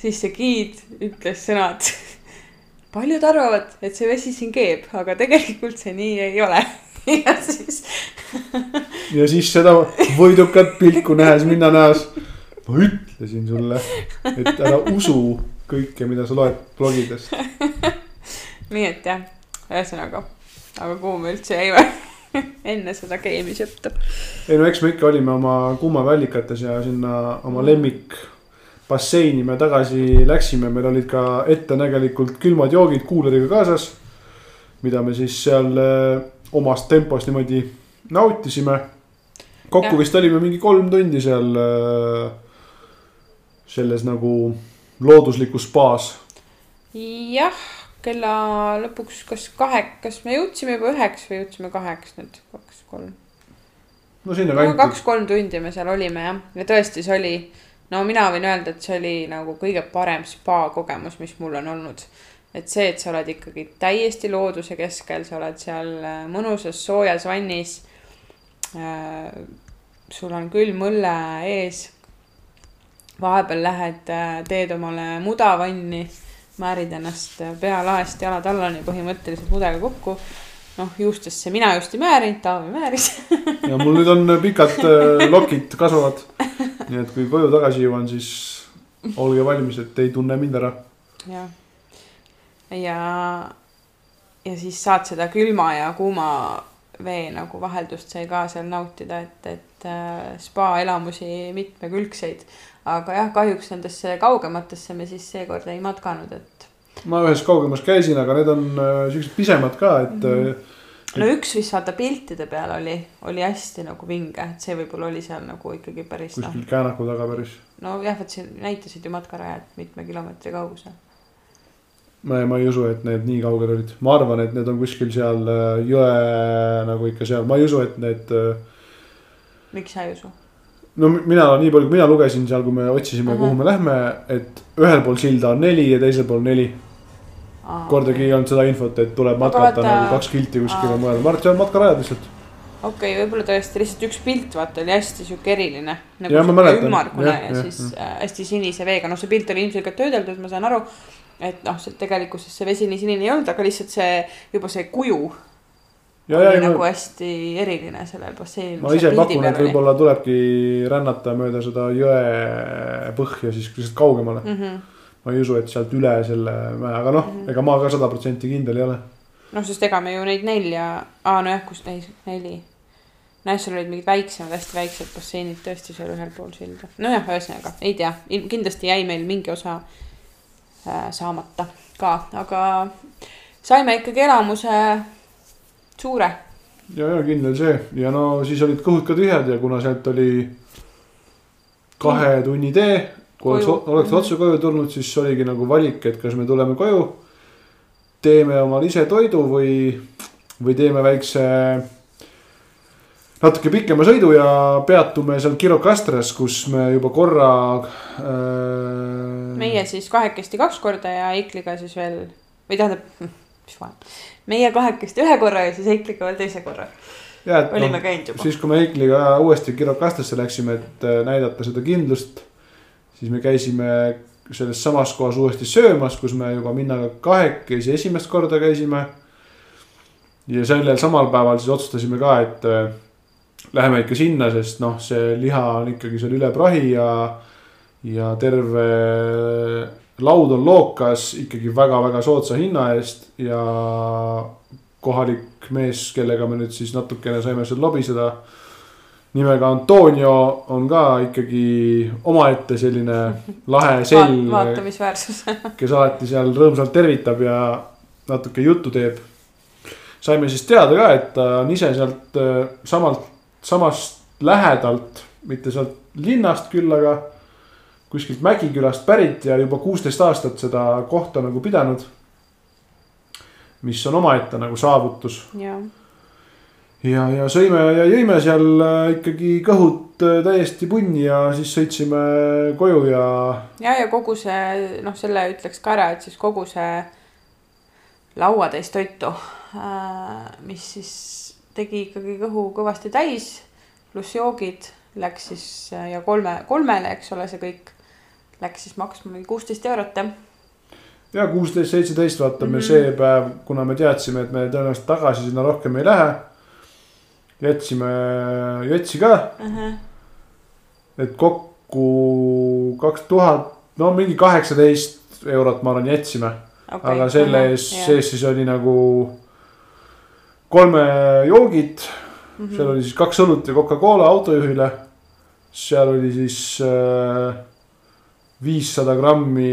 siis see giid ütles sõnad. paljud arvavad, et see vesi siin keeb, aga tegelikult see nii ei ole. ja siis ja siis seda võidukat pilku nähes minna näos. ma ütlesin sulle, et ära usu kõike, mida sa loed blogidest. nii et jah, ühesõnaga, aga kuhu me üldse jäime enne seda keemisjuttu. ei no eks me ikka olime oma kuumavällikates ja sinna oma lemmik basseini me tagasi läksime, meil olid ka ettenägelikult külmad joogid kuuleriga kaasas. mida me siis seal eh, omas tempos niimoodi nautisime. kokku Jah. vist olime mingi kolm tundi seal eh, selles nagu looduslikus spaas. jah, kella lõpuks kas kahe, kas me jõudsime juba üheks või jõudsime kaheks nüüd, kaks, kolm. no sinna no kanti. kaks-kolm tundi me seal olime jah, ja tõesti, see oli, no mina võin öelda, et see oli nagu kõige parem spa kogemus, mis mul on olnud. et see, et sa oled ikkagi täiesti looduse keskel, sa oled seal äh, mõnusas soojas vannis. sul on külm õlle ees. Vahepeal lähed, teed omale mudavanni, määrid ennast pealaest jalad allani põhimõtteliselt mudega kokku. noh, juustesse mina just ei määrinud, Taavi määris ja mul nüüd on pikad äh, lokid kasvavad. nii et kui koju tagasi jõuan, siis olge valmis, et ei tunne mind ära. jah. ja, ja siis saad seda külma ja kuuma vee nagu vaheldust sai ka seal nautida, et, et äh, spa elamusi mitmekülgseid. Aga jah, kahjuks nendesse kaugematesse me siis seekord ei matkanud, et ma ühes kaugemas käisin, aga need on äh, siuksed pisemad ka, et mm -hmm. no üks vist vaata piltide peal oli, oli hästi nagu vinge, et see võib-olla oli seal nagu ikkagi päris kuskil käänaku taga päris. nojah, vot siin näitasid ju matkarajad mitme kilomeetri kaugusel. ma, ma ei usu, et need nii kaugel olid, ma arvan, et need on kuskil seal äh, jõe nagu ikka seal, ma ei usu, et need. miks sa ei usu? No mi- mina nii palju, kui mina lugesin seal, kui me otsisime, kuhu Ahah. me lähme, et ühel pool silda on neli ja teisel pool neli. kordagi ei olnud seda infot, et tuleb Aga matkata vaata- nagu kaks kilti kuskile Aa. mujale, ma arvan, et see on matkarajad lihtsalt. okei okay,, võib-olla tõesti lihtsalt üks pilt vaata oli hästi sihuke eriline. nagu sihuke ümmargune Jah, ja, jah, siis äh, hästi sinise veega, noh, see pilt oli ilmselgelt töödeldud, ma saan aru. et noh, see tegelikkuses see vesi nii sinine ei olnud, aga lihtsalt see juba see kuju ja, oli ja, nagu ja hästi eriline sellel basseinil. ma ise pakun, et võib-olla tulebki rännata mööda seda jõe põhja siis lihtsalt kaugemale. mm. -hmm. ma ei usu, et sealt üle selle mäe, aga noh, Mhm. ega ma ka sada protsenti kindel ei ole. noh, sest ega me ju neid nelja, aa nojah, kus neid neli. noh, seal olid mingid väiksemad, hästi väiksed basseinid tõesti seal ühel pool silda. nojah, ühesõnaga ei tea, kindlasti jäi meil mingi osa äh, saamata ka, aga saime ikkagi elamuse suure. ja, ja kindel see ja no siis olid kõhud ka tühjad ja kuna sealt oli kahe tunni tee. kui oleks Koju., oleks otse koju tulnud, siis oligi nagu valik, et kas me tuleme koju. teeme omale ise toidu või, või teeme väikse. natuke pikema sõidu ja peatume seal Kirokastres, kus me juba korra äh,. meie siis kahekesti kaks korda ja Eikliga siis veel või tähendab, mis vahet. meie kahekesti ühe korra ja siis Eikliga veel teise korra. olime noh, käinud juba. siis kui me Heikliga uuesti Kirokastresse läksime, et äh, näidata seda kindlust. siis me käisime selles samas kohas uuesti söömas, kus me juba Minnaga kahekesi esimest korda käisime. ja sellel samal päeval siis otsustasime ka, et äh, läheme ikka sinna, sest noh, see liha on ikkagi seal üle prahi ja, ja terve laud on lookas ikkagi väga-väga soodsa hinna eest ja kohalik mees, kellega me nüüd siis natukene saime seal lobiseda. nimega Antonio on ka ikkagi omaette selline lahe sell, vaatamisväärsus. kes alati seal rõõmsalt tervitab ja natuke juttu teeb. saime siis teada ka, et ta on ise sealt äh, samalt, samast lähedalt, mitte sealt linnast küll, aga kuskilt Mägikülast pärit ja juba kuusteist aastat seda kohta nagu pidanud. mis on omaette nagu saavutus. Ja, ja, ja sõime ja jõime seal äh, ikkagi kõhud äh, täiesti punni ja siis sõitsime koju ja ja, ja kogu see noh, selle ütleks ka ära, et siis kogu see lauatäis toitu, mis siis tegi ikkagi kõhu kõvasti täis, pluss joogid läks siis äh, ja kolme, kolmele, eks ole, see kõik läks siis maksma mingi kuusteist eurot jah. ja kuusteist, seitseteist vaata me Mhm. see päev, kuna me teadsime, et me tõenäoliselt tagasi sinna rohkem ei lähe. jätsime jotsi ka, et kokku kaks tuhat, no mingi kaheksateist eurot, ma arvan, jätsime okay,. aga selle ees, sees siis oli nagu kolme joogid, Mhm. seal oli siis kaks õlut ja Coca-Cola autojuhile. seal oli siis äh, viissada grammi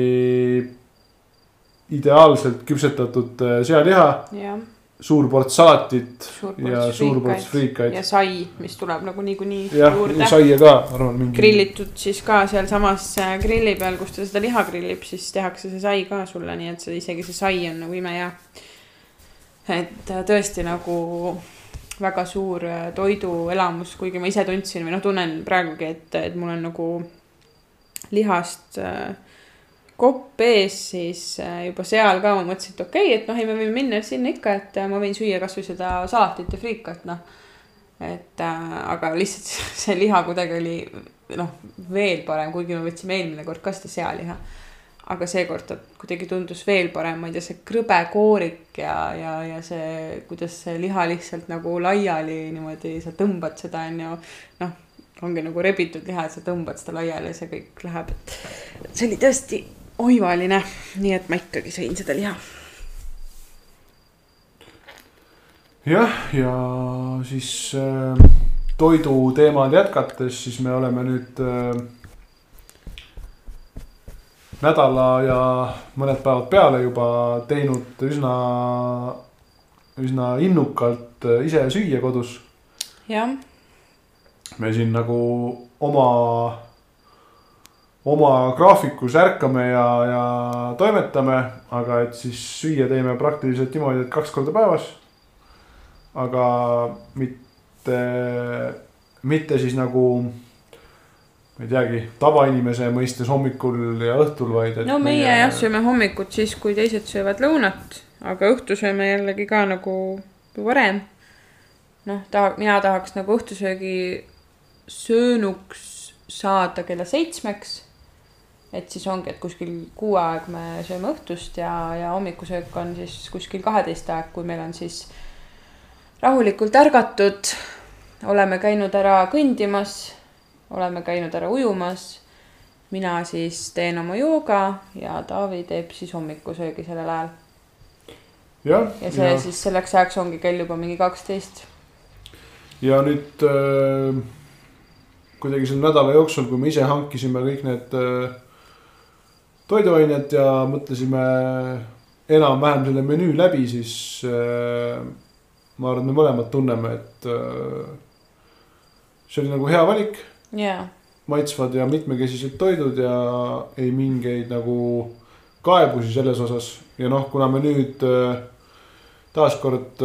ideaalselt küpsetatud äh, sealiha, jah, suur ports salatit suur ja suur ports friikaid ja sai, mis tuleb nagu niikuinii juurde. saia ka, arvan mingi. grillitud siis ka sealsamas äh, grilli peal, kus ta seda liha grillib, siis tehakse see sai ka sulle, nii et see isegi see sai on nagu imehea. et äh, tõesti nagu väga suur toiduelamus, kuigi ma ise tundsin või noh, tunnen praegugi, et, et mul on nagu lihast äh, kopp ees, siis äh, juba seal ka ma mõtlesin, et okei okay,, et noh, ei, me võime minna sinna ikka, et äh, ma võin süüa kasvõi seda salatit ja friikat, noh. et äh, aga lihtsalt see liha kuidagi oli noh, veel parem, kuigi me võtsime eelmine kord ka seda sealiha. aga seekord ta kuidagi tundus veel parem, ma ei tea, see krõbe koorik ja, ja, ja see, kuidas see liha lihtsalt nagu laiali niimoodi, sa tõmbad seda, on ju. noh, ongi nagu rebitud liha, et sa tõmbad seda laiali ja see kõik läheb, et see oli tõesti oivaline, nii et ma ikkagi sõin seda liha. jah, ja siis äh, toiduteemad jätkates, siis me oleme nüüd äh, nädala ja mõned päevad peale juba teinud üsna, üsna innukalt äh, ise süüa kodus. jah, me siin nagu oma, oma graafikus ärkame ja, ja toimetame, aga et siis süüa teeme praktiliselt niimoodi, et kaks korda päevas. aga mitte, mitte siis nagu, ma ei teagi, tavainimese mõistes hommikul ja õhtul, vaid. no meie jah, sööme hommikut siis, kui teised söövad lõunat, aga õhtu sööme jällegi ka nagu varem. noh, taha, mina tahaks nagu õhtusöögi söönuks saada kella seitsmeks. et siis ongi, et kuskil kuu aeg me sööme õhtust ja, ja hommikusöök on siis kuskil kaheteist aeg, kui meil on siis rahulikult ärgatud. oleme käinud ära kõndimas, oleme käinud ära ujumas mina siis teen oma jooga ja Taavi teeb siis hommikusöögi sellel ajal. ja see ja. siis selleks ajaks ongi kell juba mingi kaksteist. ja nüüd äh, kuidagi selle nädala jooksul, kui me ise hankisime kõik need äh, toiduained ja mõtlesime enam-vähem selle menüü läbi, siis äh, ma arvan, me mõlemad tunneme, et äh, see oli nagu hea valik, jaa, maitsvad ja mitmekesised toidud ja ei mingeid nagu kaebusi selles osas. Ja noh, kuna me nüüd taaskord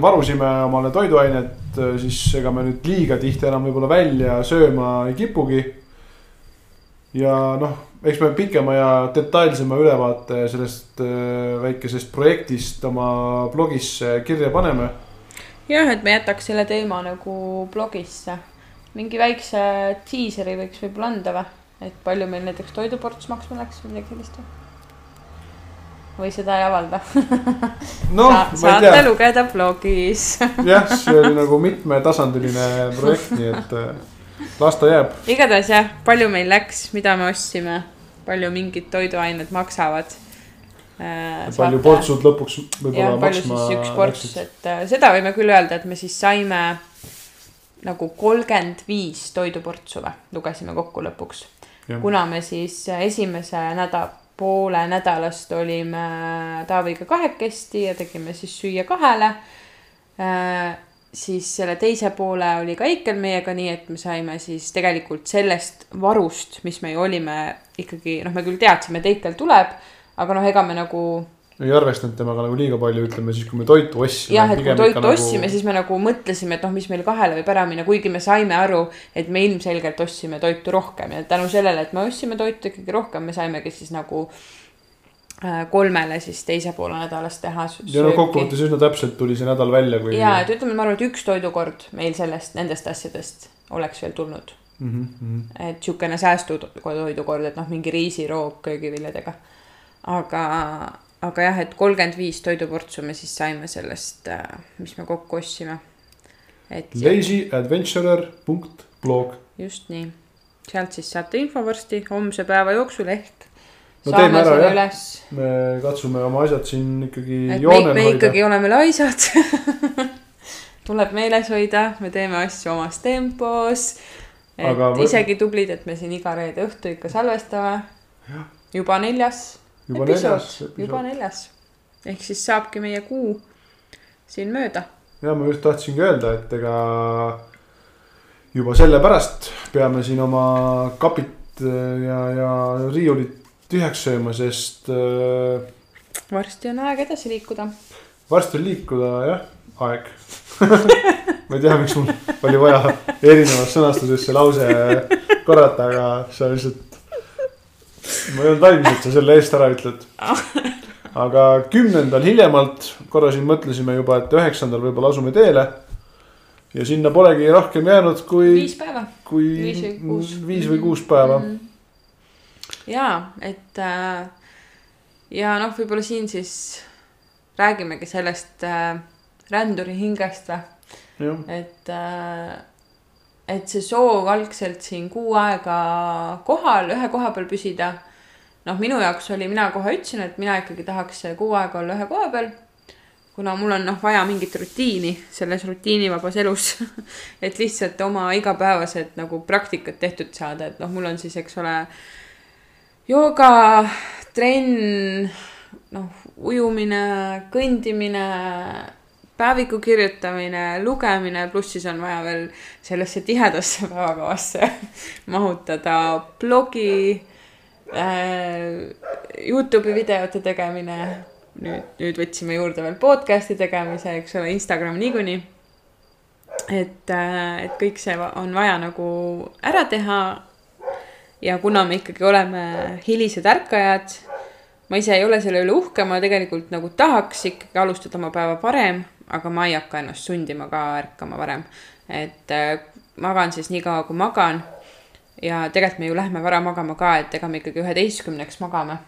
varusime omale toiduainet, siis ega me nüüd liiga tihti enam võib-olla välja sööma ei kipugi. ja noh, eks me pikema ja detailsema ülevaate sellest äh, väikesest projektist oma blogisse kirja paneme. jah, et me jätaks selle teema nagu blogisse. mingi väikse diiseri võiks võib-olla anda või, et palju meil näiteks toiduports maksma läks või midagi sellist või? Või seda ei avalda noh, Sa, saate tea, lugeda blogis. jah, see oli nagu mitmetasandiline projekt, nii et äh, las ta jääb. igatahes jah, palju meil läks, mida me ostsime, palju mingid toiduained maksavad. palju portsud lõpuks võib-olla, maksma üks ports, et äh, seda võime küll öelda, et me siis saime nagu kolmkümmend viis toiduportsu või, lugesime kokku lõpuks. Kuna me siis äh, esimese nädala, poole nädalast olime Taaviga kahekesti ja tegime siis süüa kahele. Äh, siis selle teise poole oli ka Eikel meiega, nii et me saime siis tegelikult sellest varust, mis me ju olime ikkagi noh, me küll teadsime, et Eikel tuleb, aga noh, ega me nagu ei arvestanud temaga nagu liiga palju, ütleme siis, kui me toitu ostsime. jah, et kui toitu ostsime, siis me nagu mõtlesime, et noh, mis meil kahele võib ära minna, kuigi me saime aru, et me ilmselgelt ostsime toitu rohkem ja tänu sellele, et me ostsime toitu ikkagi rohkem, me saimegi siis nagu äh, kolmele siis teise poole nädalast teha. ja no kokkuvõttes üsna täpselt tuli see nädal välja, kui. ja, et ütleme, ma arvan, et üks toidukord meil sellest, nendest asjadest oleks veel tulnud. mm. -hmm. et niisugune säästutoidukord, et noh, mingi riisiroog köögiviljadega. aga, aga jah, et kolmkümmend viis toiduportsu me siis saime sellest, mis me kokku ostsime. et lazyadventurer.blog. just nii, sealt siis saate info varsti homse päeva jooksul ehk No teeme ära, selle jah. üles, me katsume oma asjad siin ikkagi me, joonel me hoida ikkagi. oleme laisad. tuleb meeles hoida, me teeme asju omas tempos. et Aga isegi tublid, et me siin iga reede õhtu ikka salvestame. juba neljas juba neljas, juba neljas. ehk siis saabki meie kuu siin mööda. ja ma just tahtsingi öelda, et ega juba sellepärast peame siin oma kapit ja, ja riiulit tühjaks sööma, sest äh, varsti on aeg edasi liikuda. varsti on liikuda jah, aeg. ma ei tea, miks mul oli vaja erinevas sõnastuses see lause korrata, aga sa lihtsalt. Ma ei olnud valmis, et sa selle eest ära ütled. aga kümnendal hiljemalt korra siin mõtlesime juba, et üheksandal võib-olla asume teele. ja sinna polegi rohkem jäänud kui, viis päeva. kui viis või kuus. viis või kuus päeva. ja, et äh, ja noh, võib-olla siin siis räägimegi sellest äh, ränduri hingest või, et äh, et see soov algselt siin kuu aega kohal, ühe koha peal püsida. noh, minu jaoks oli, mina kohe ütlesin, et mina ikkagi tahaks kuu aega olla ühe koha peal. kuna mul on noh vaja mingit rutiini selles rutiinivabas elus, et lihtsalt oma igapäevased nagu praktikad tehtud saada, et noh, mul on siis, eks ole, jooga, trenn, noh, ujumine, kõndimine päeviku kirjutamine, lugemine, pluss siis on vaja veel sellesse tihedasse päevakavasse mahutada blogi äh,, Youtube'i videote tegemine. nüüd, nüüd võtsime juurde veel podcast'i tegemise, eks ole, Instagram niikuinii. et, et kõik see on vaja nagu ära teha. ja kuna me ikkagi oleme hilised ärkajad, ma ise ei ole selle üle uhke, ma tegelikult nagu tahaks ikkagi alustada oma päeva varem, aga ma ei hakka ennast sundima ka ärkama varem. et äh, magan siis nii kaua, kui magan. ja tegelikult me ju lähme vara magama ka, et ega me ikkagi üheteistkümneks magame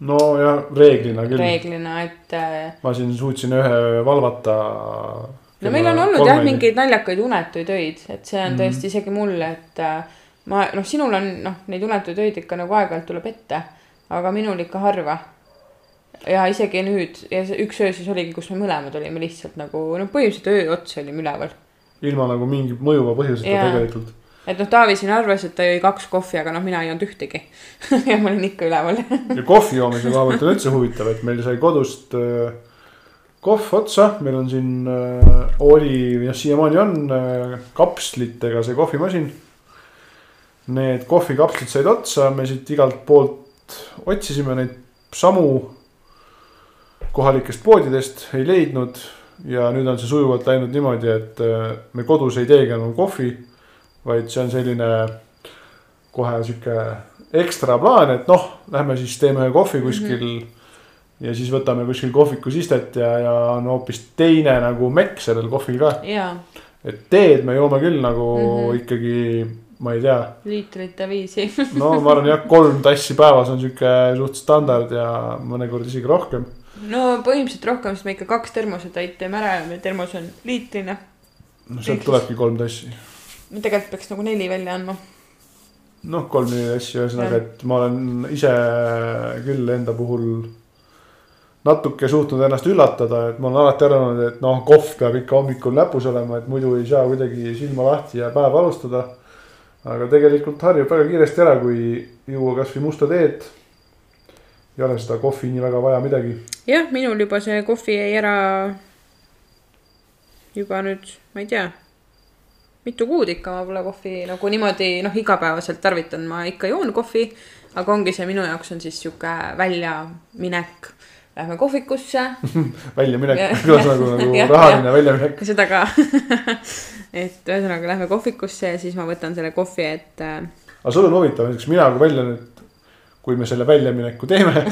no ja reeglina küll. reeglina, et äh, ma siin suutsin ühe öö valvata. no meil on olnud jah. mingeid naljakaid unetuid öid, et see on Mhm. tõesti isegi mulle, et äh, ma noh, sinul on noh, neid unetuid öid ikka nagu aeg-ajalt tuleb ette, aga minul ikka harva. Ja isegi nüüd ja see üks öö siis oligi, kus me mõlemad olime lihtsalt nagu noh, põhimõtteliselt öö otsa olime üleval. ilma nagu mingi mõjuva põhjuseta tegelikult. et noh, Taavi siin arvas, et ta jõi kaks kohvi, aga noh, mina ei joonud ühtegi. ja ma olin ikka üleval. ja kohvi joomise koha pealt on üldse huvitav, et meil sai kodust äh, kohv otsa, meil on siin äh, oli, jah siiamaani on äh, kapslitega see kohvimasin. Need kohvikapslid said otsa, me siit igalt poolt otsisime neid samu kohalikest poodidest, ei leidnud. ja nüüd on see sujuvalt läinud niimoodi, et äh, me kodus ei teegi enam kohvi, vaid see on selline kohe sihuke ekstra plaan, et noh, lähme siis teeme ühe kohvi kuskil mm. -hmm. ja siis võtame kuskil kohvikus istet ja, ja on hoopis teine nagu mekk sellel kohvil ka. jaa, et teed me joome küll nagu mm Mhm. -hmm. ikkagi, ma ei tea, liitrite viisi. no ma arvan jah, kolm tassi päevas on sihuke suht standard ja mõnikord isegi rohkem. No põhimõtteliselt rohkem, sest me ikka kaks termosetäit teeme ära ja meil termos on liitrine. no sealt tulebki kolm tassi. tegelikult peaks nagu neli välja andma. noh, kolm-neli tassi, ühesõnaga, et ma olen ise küll enda puhul natuke suutnud ennast üllatada, et ma olen alati arvanud, et noh, kohv peab ikka hommikul näpus olema, et muidu ei saa kuidagi silma lahti ja päeva alustada. aga tegelikult harjub väga kiiresti ära, kui juua kasvõi musta teed. ei ole seda kohvi nii väga vaja midagi. jah, minul juba see kohvi jäi ära juba nüüd, ma ei tea, mitu kuud ikka ma pole kohvi nagu niimoodi noh, igapäevaselt tarvitan, ma ikka joon kohvi, aga ongi see minu jaoks on siis sihuke väljaminek. Lähme kohvikusse, väljaminek kõlas nagu, nagu Jah, rahaline väljaminek. seda ka. et ühesõnaga lähme kohvikusse ja siis ma võtan selle kohvi, et äh, aga sul on huvitav, näiteks mina, kui välja nüüd, kui me selle väljamineku teeme.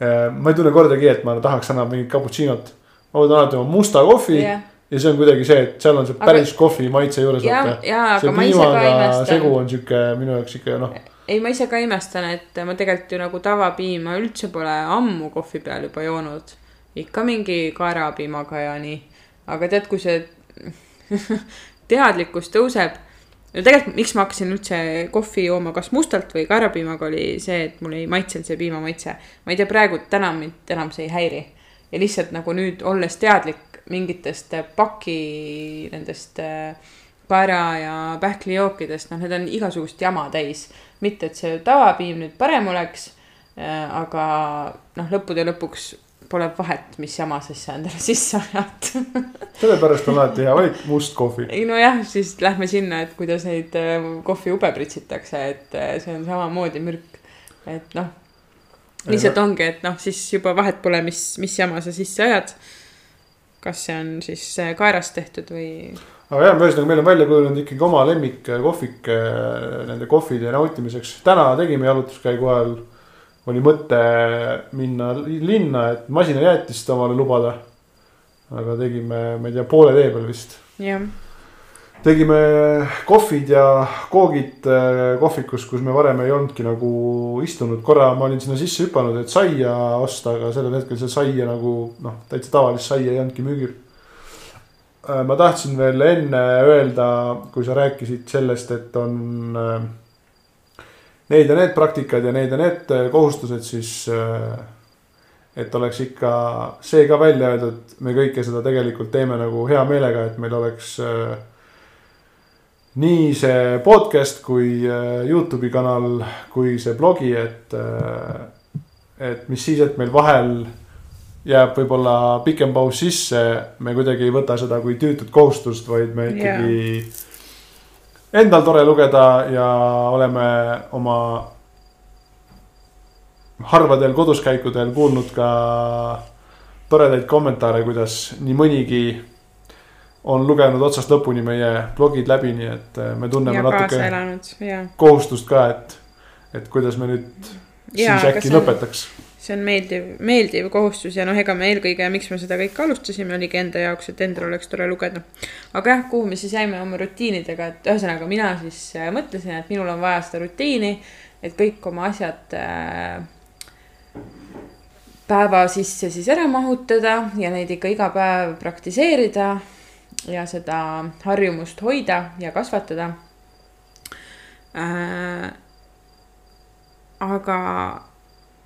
Ma ei tunne kordagi, et ma tahaks enam mingit cappuccino't. ma võtan alati oma musta kohvi jah, ja see on kuidagi see, et seal on see Aga- päris kohvi maitse juures. ja, ja see aga piimaga segu on sihuke minu jaoks ikka noh, ei, ma ise ka imestan, et ma tegelikult ju nagu tavapiima üldse pole ammu kohvi peal juba joonud. ikka mingi kaerapiimaga ja nii. aga tead, kui see teadlikkus tõuseb. No tegelikult, miks ma hakkasin üldse kohvi jooma, kas mustalt või kaerapiimaga, oli see, et mulle ei maitsenud see piimamaitse. ma ei tea, praegu täna mind enam see ei häiri. ja lihtsalt nagu nüüd olles teadlik mingitest paki nendest äh, kaera ja pähklijookidest, noh, need on igasugust jama täis. mitte, et see tavapiim nüüd parem oleks, aga noh, lõppude lõpuks pole vahet, mis jama sa siis endale sisse ajad. sellepärast on alati hea valik must kohvi. ei nojah, siis lähme sinna, et kuidas neid äh, kohviube pritsitakse, et äh, see on samamoodi mürk. et noh, lihtsalt ongi, et noh, siis juba vahet pole, mis, mis jama sa sisse ajad. kas see on siis äh, kaerast tehtud või aga jah, ühesõnaga meil on välja kujunenud ikkagi oma lemmikkohvik äh, nende kohvide nautimiseks. täna tegime jalutuskäigu ajal, oli mõte minna li- linna, et masinajäätist omale lubada. aga tegime, ma ei tea, poole tee peal vist jah, tegime kohvid ja koogid äh, kohvikus, kus me varem ei olnudki nagu istunud, korra ma olin sinna sisse hüpanud, et saia osta, aga sellel hetkel see saia nagu noh, täitsa tavalist saia ei olnudki müügil. ma tahtsin veel enne öelda, kui sa rääkisid sellest, et on äh, need ja need praktikad ja need ja need äh, kohustused, siis äh, et oleks ikka see ka välja öeldud, me kõike seda tegelikult teeme nagu hea meelega, et meil oleks äh, nii see podcast kui Youtube'i kanal kui see blogi, et, et mis siis, et meil vahel jääb võib-olla pikem paus sisse, me kuidagi ei võta seda kui tüütut kohustust, vaid me ikkagi yeah. Endal tore lugeda ja oleme oma harvadel koduskäikudel kuulnud ka toredaid kommentaare, kuidas nii mõnigi on lugenud otsast lõpuni meie blogid läbi, nii et äh, me tunneme ja natuke elanud kohustust ka, et, et kuidas me nüüd siis ja, aga äkki lõpetaks. See on meeldiv, meeldiv kohustus ja noh, ega me eelkõige, miks me seda kõike alustasime, oligi enda jaoks, et endal oleks tore lugeda. aga jah, kuhu me siis jäime oma rutiinidega, et ühesõnaga mina siis äh, mõtlesin, et minul on vaja seda rutiini, et kõik oma asjad äh, päeva sisse siis ära mahutada ja neid ikka iga päev praktiseerida ja seda harjumust hoida ja kasvatada äh,. aga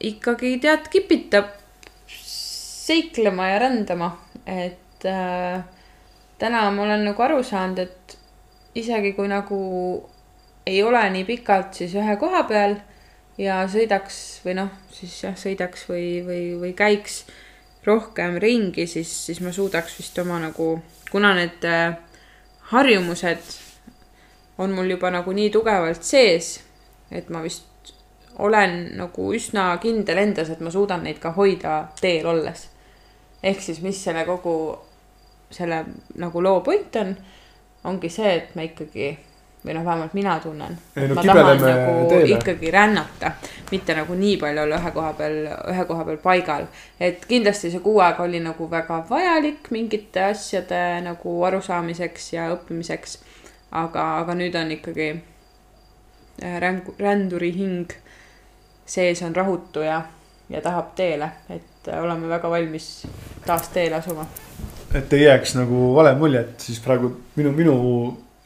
ikkagi tead, kipitab seiklema ja rändama, et äh, täna ma olen nagu aru saanud, et isegi kui nagu ei ole nii pikalt siis ühe koha peal ja sõidaks või noh, siis jah, sõidaks või, või, või käiks rohkem ringi, siis, siis ma suudaks vist oma nagu, kuna need äh, harjumused on mul juba nagu nii tugevalt sees, et ma vist olen nagu üsna kindel endas, et ma suudan neid ka hoida teel olles. ehk siis, mis selle kogu selle nagu loo point on, ongi see, et me ikkagi või noh, vähemalt mina tunnen. No ma tahan nagu teele. ikkagi rännata, mitte nagu nii palju olla ühe koha peal, ühe koha peal paigal. et kindlasti see kuu aega oli nagu väga vajalik mingite asjade nagu arusaamiseks ja õppimiseks. aga, aga nüüd on ikkagi äh, rängu, ränduri hing sees on rahutu ja, ja tahab teele, et äh, oleme väga valmis taas teele asuma. et ei jääks nagu vale mulje, et siis praegu minu, minu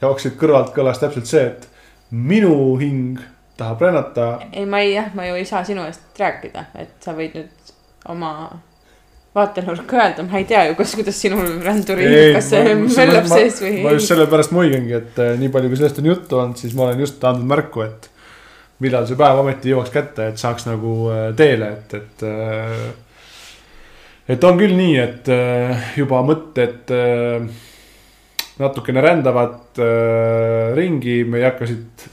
jaoks siit kõrvalt kõlas täpselt see, et minu hing tahab rännata. ei, ma ei jah, ma ju ei saa sinu eest rääkida, et sa võid nüüd oma vaatenurka öelda, ma ei tea ju, kas, kuidas sinul ränduri, kas see möllab sees või ma just sellepärast muigangi, et äh, nii palju, kui sellest on juttu olnud, siis ma olen just andnud märku, et millal see päev ometi jõuaks kätte, et saaks nagu äh, teele, et, et. et on küll nii, et äh, juba mõtted äh, natukene rändavad äh, ringi, me ei hakka siit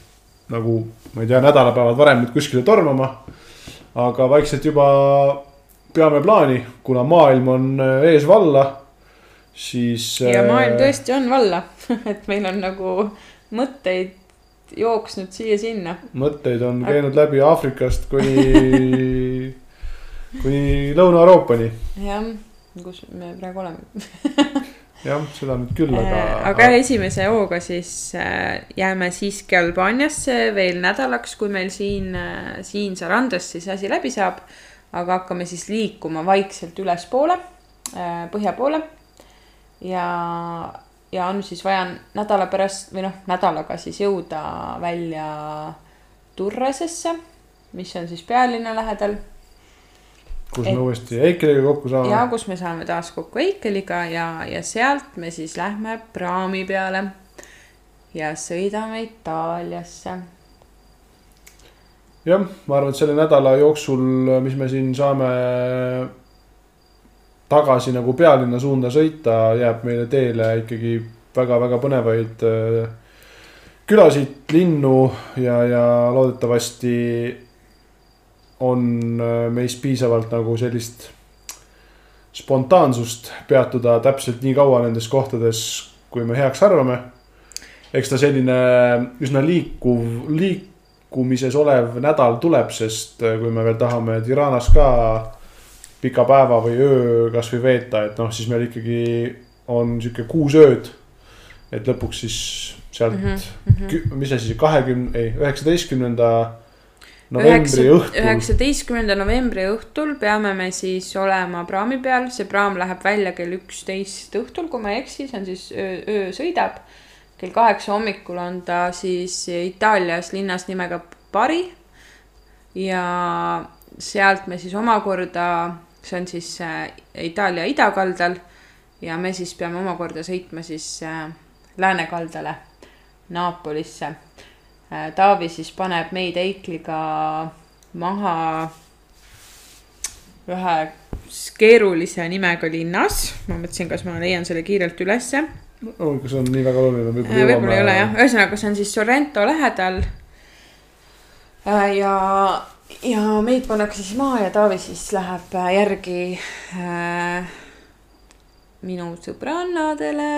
nagu, ma ei tea, nädalapäevad varem nüüd kuskile tormama. aga vaikselt juba peame plaani, kuna maailm on äh, ees valla, siis. ja maailm tõesti on valla, et meil on nagu mõtteid jooksnud siia-sinna. mõtteid on käinud läbi Aafrikast kuni, kuni Lõuna-Euroopani. jah, kus me praegu oleme. jah, seda nüüd küll, aga. aga esimese hooga siis äh, jääme siiski Albaaniasse veel nädalaks, kui meil siin, siin Sarandos siis asi läbi saab. aga hakkame siis liikuma vaikselt ülespoole, põhja poole. ja, ja on siis vaja nädala pärast või noh, nädalaga siis jõuda välja Turresesse, mis on siis pealinna lähedal kus me uuesti Eikeliga kokku ja saame. kus me saame taas kokku Eikeliga ja, ja sealt me siis lähme praami peale ja sõidame Itaaliasse. jah, ma arvan, et selle nädala jooksul, mis me siin saame tagasi nagu pealinna suunda sõita, jääb meile teele ikkagi väga-väga põnevaid äh, külasid, linnu ja, ja loodetavasti on äh, meis piisavalt nagu sellist spontaansust peatuda täpselt nii kaua nendes kohtades, kui me heaks arvame. eks ta selline üsna liikuv, liikumises olev nädal tuleb, sest äh, kui me veel tahame Tiranas ka pika päeva või öö kasvõi veeta, et noh, siis meil ikkagi on sihuke kuus ööd. et lõpuks siis sealt mm, -hmm. mis see siis kahekümne, ei üheksateistkümnenda novembri õhtul. üheksateistkümnenda novembri õhtul peame me siis olema praami peal, see praam läheb välja kell üksteist õhtul, kui ma ei eksi, see on siis öö, öö sõidab. kell kaheksa hommikul on ta siis Itaalias linnas nimega Bari. ja sealt me siis omakorda, see on siis äh, Itaalia idakaldal ja me siis peame omakorda sõitma siis äh, läänekaldale, Naapolisse Äh, Taavi siis paneb meid Eikliga maha ühe keerulise nimega linnas. ma mõtlesin, kas ma leian selle kiirelt ülesse. oh,. kui see on nii väga oluline, võib-olla Äh, võib-olla ei ole jah, ühesõnaga, see on siis Sorrento lähedal. ja, ja meid pannakse siis maha ja Taavi siis läheb äh, järgi äh, minu sõbrannadele.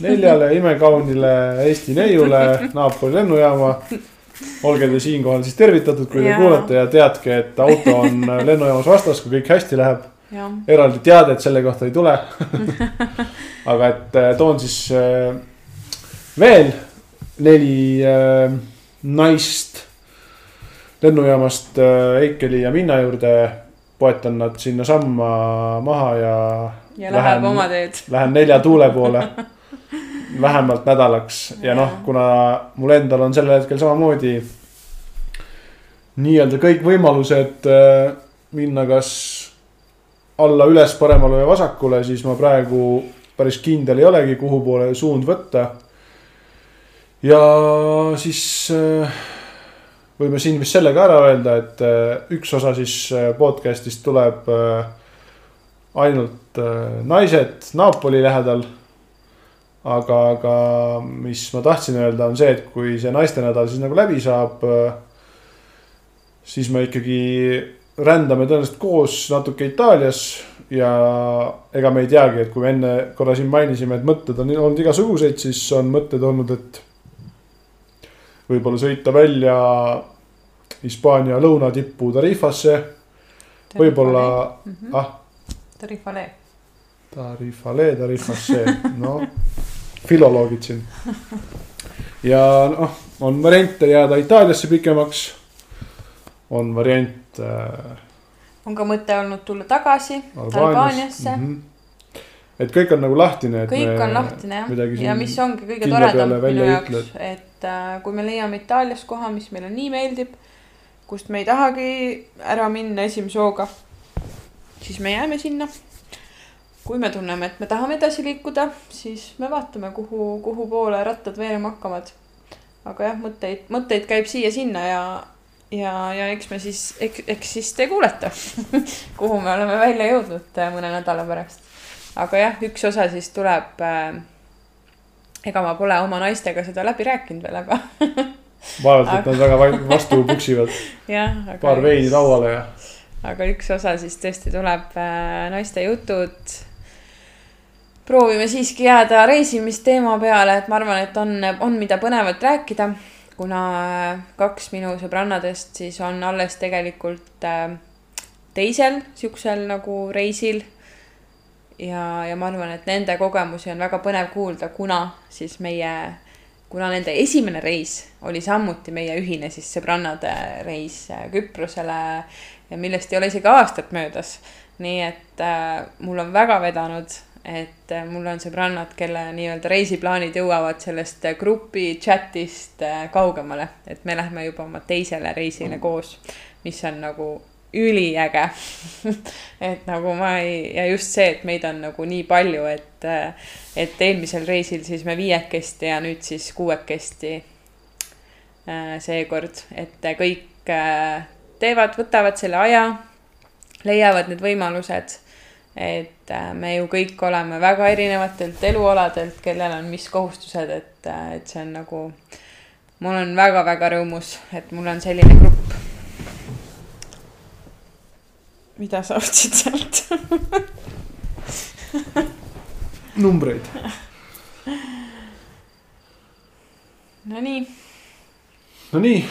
neljale imekaunile Eesti neiule Napoli lennujaama. olge te siinkohal siis tervitatud, kui te Jaa. kuulate ja teadke, et auto on lennujaamas vastas, kui kõik hästi läheb. eraldi teadet selle kohta ei tule. aga et äh, toon siis äh, veel neli äh, naist lennujaamast äh, Eikeli ja Minna juurde. poetan nad sinnasamma maha ja. ja läheb oma teed. Lähen nelja tuule poole vähemalt nädalaks ja noh, kuna mul endal on sellel hetkel samamoodi nii-öelda kõik võimalused äh, minna kas alla, üles, paremale või vasakule, siis ma praegu päris kindel ei olegi, kuhu poole suund võtta. ja siis äh, võime siin vist selle ka ära öelda, et äh, üks osa siis äh, podcast'ist tuleb ainult naised Napoli lähedal. aga, aga mis ma tahtsin öelda, on see, et kui see naistenädal siis nagu läbi saab, siis me ikkagi rändame tõenäoliselt koos natuke Itaalias ja ega me ei teagi, et kui me enne korra siin mainisime, et mõtted on olnud igasuguseid, siis on mõtted olnud, et võib-olla sõita välja Hispaania lõunatippu Tarifasse. võib-olla, Mhm. ah, Tarifale. Tarifale, Tarifasse, no filoloogid siin. ja noh, on variante jääda Itaaliasse pikemaks. on variant äh, on ka mõte olnud tulla tagasi Albaanias Albaaniasse mm. -hmm. Et kõik on nagu lahtine. kõik on lahtine jah, ja mis ongi kõige toredam minu jaoks, et äh, kui me leiame Itaalias koha, mis meile nii meeldib, kust me ei tahagi ära minna esimese hooga, siis me jääme sinna. kui me tunneme, et me tahame edasi liikuda, siis me vaatame, kuhu, kuhu poole rattad veerema hakkavad. aga jah, mõtteid, mõtteid käib siia-sinna ja, ja, ja eks me siis, eks siis te kuulete, kuhu me oleme välja jõudnud mõne nädala pärast. Aga jah, üks osa siis tuleb äh, ega ma pole oma naistega seda läbi rääkinud veel, aga vaevalt, et nad väga va- vastu puksivad, paar veini. lauale ja aga üks osa siis tõesti tuleb äh, naiste jutud. proovime siiski jääda reisimisteema peale, et ma arvan, et on, on, mida põnevat rääkida, kuna äh, kaks minu sõbrannadest siis on alles tegelikult äh, teisel siuksel nagu reisil. ja, ja ma arvan, et nende kogemusi on väga põnev kuulda, kuna siis meie, kuna nende esimene reis oli samuti meie ühine siis sõbrannade reis äh, Küprosele ja millest ei ole isegi aastat möödas. nii et äh, mul on väga vedanud, et äh, mul on sõbrannad, kelle nii-öelda reisiplaanid jõuavad sellest äh, grupi chat'ist äh, kaugemale, et me lähme juba oma teisele reisile koos, mis on nagu üliäge. et nagu ma ei, ja just see, et meid on nagu nii palju, et, et eelmisel reisil siis me viiekesti ja nüüd siis kuuekesti äh, seekord, et kõik äh, teevad, võtavad selle aja, leiavad need võimalused. et äh, me ju kõik oleme väga erinevatelt elualadelt, kellel on mis kohustused, et, et see on nagu, mul on väga-väga rõõmus, et mul on selline grupp. Mida sa otsid sealt? numbreid. Nonii, Nonii,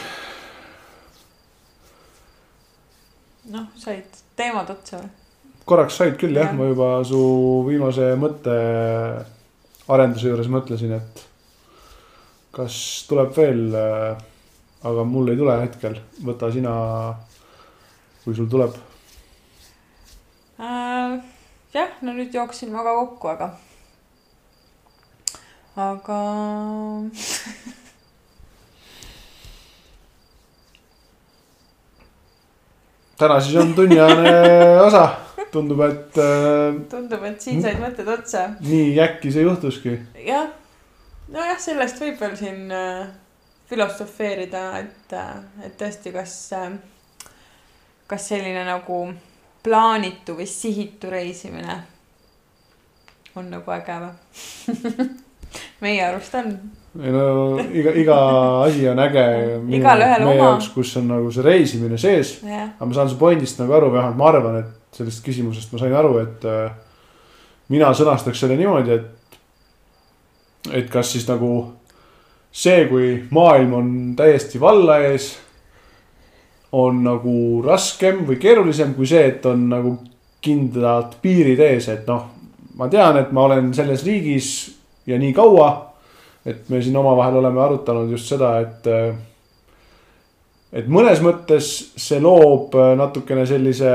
noh, said teemad otsa või? korraks said küll jah ja., ma juba su viimase mõtte arenduse juures mõtlesin, et kas tuleb veel. aga mul ei tule hetkel, võta sina, kui sul tuleb. äh,. jah, no nüüd jooksin ka kokku, aga, aga täna siis on tunniajane osa, tundub, et äh, tundub, et siin said mõtted otsa. nii äkki see juhtuski. jah, nojah, sellest võib veel siin äh, filosofeerida, et äh,, et tõesti, kas äh,, kas selline nagu plaanitu või sihitu reisimine on nagu äge või? meie arust on ei no iga, iga asi on äge. Igalühel meie oma. jaoks, kus on nagu see reisimine sees jah, aga ma saan su pointist nagu aru, vähemalt ma arvan, et sellest küsimusest ma sain aru, et äh, mina sõnastaks selle niimoodi, et, et kas siis nagu see, kui maailm on täiesti valla ees, on nagu raskem või keerulisem kui see, et on nagu kindlad piirid ees, et noh, ma tean, et ma olen selles riigis ja nii kaua, et me siin omavahel oleme arutanud just seda, et et mõnes mõttes see loob natukene sellise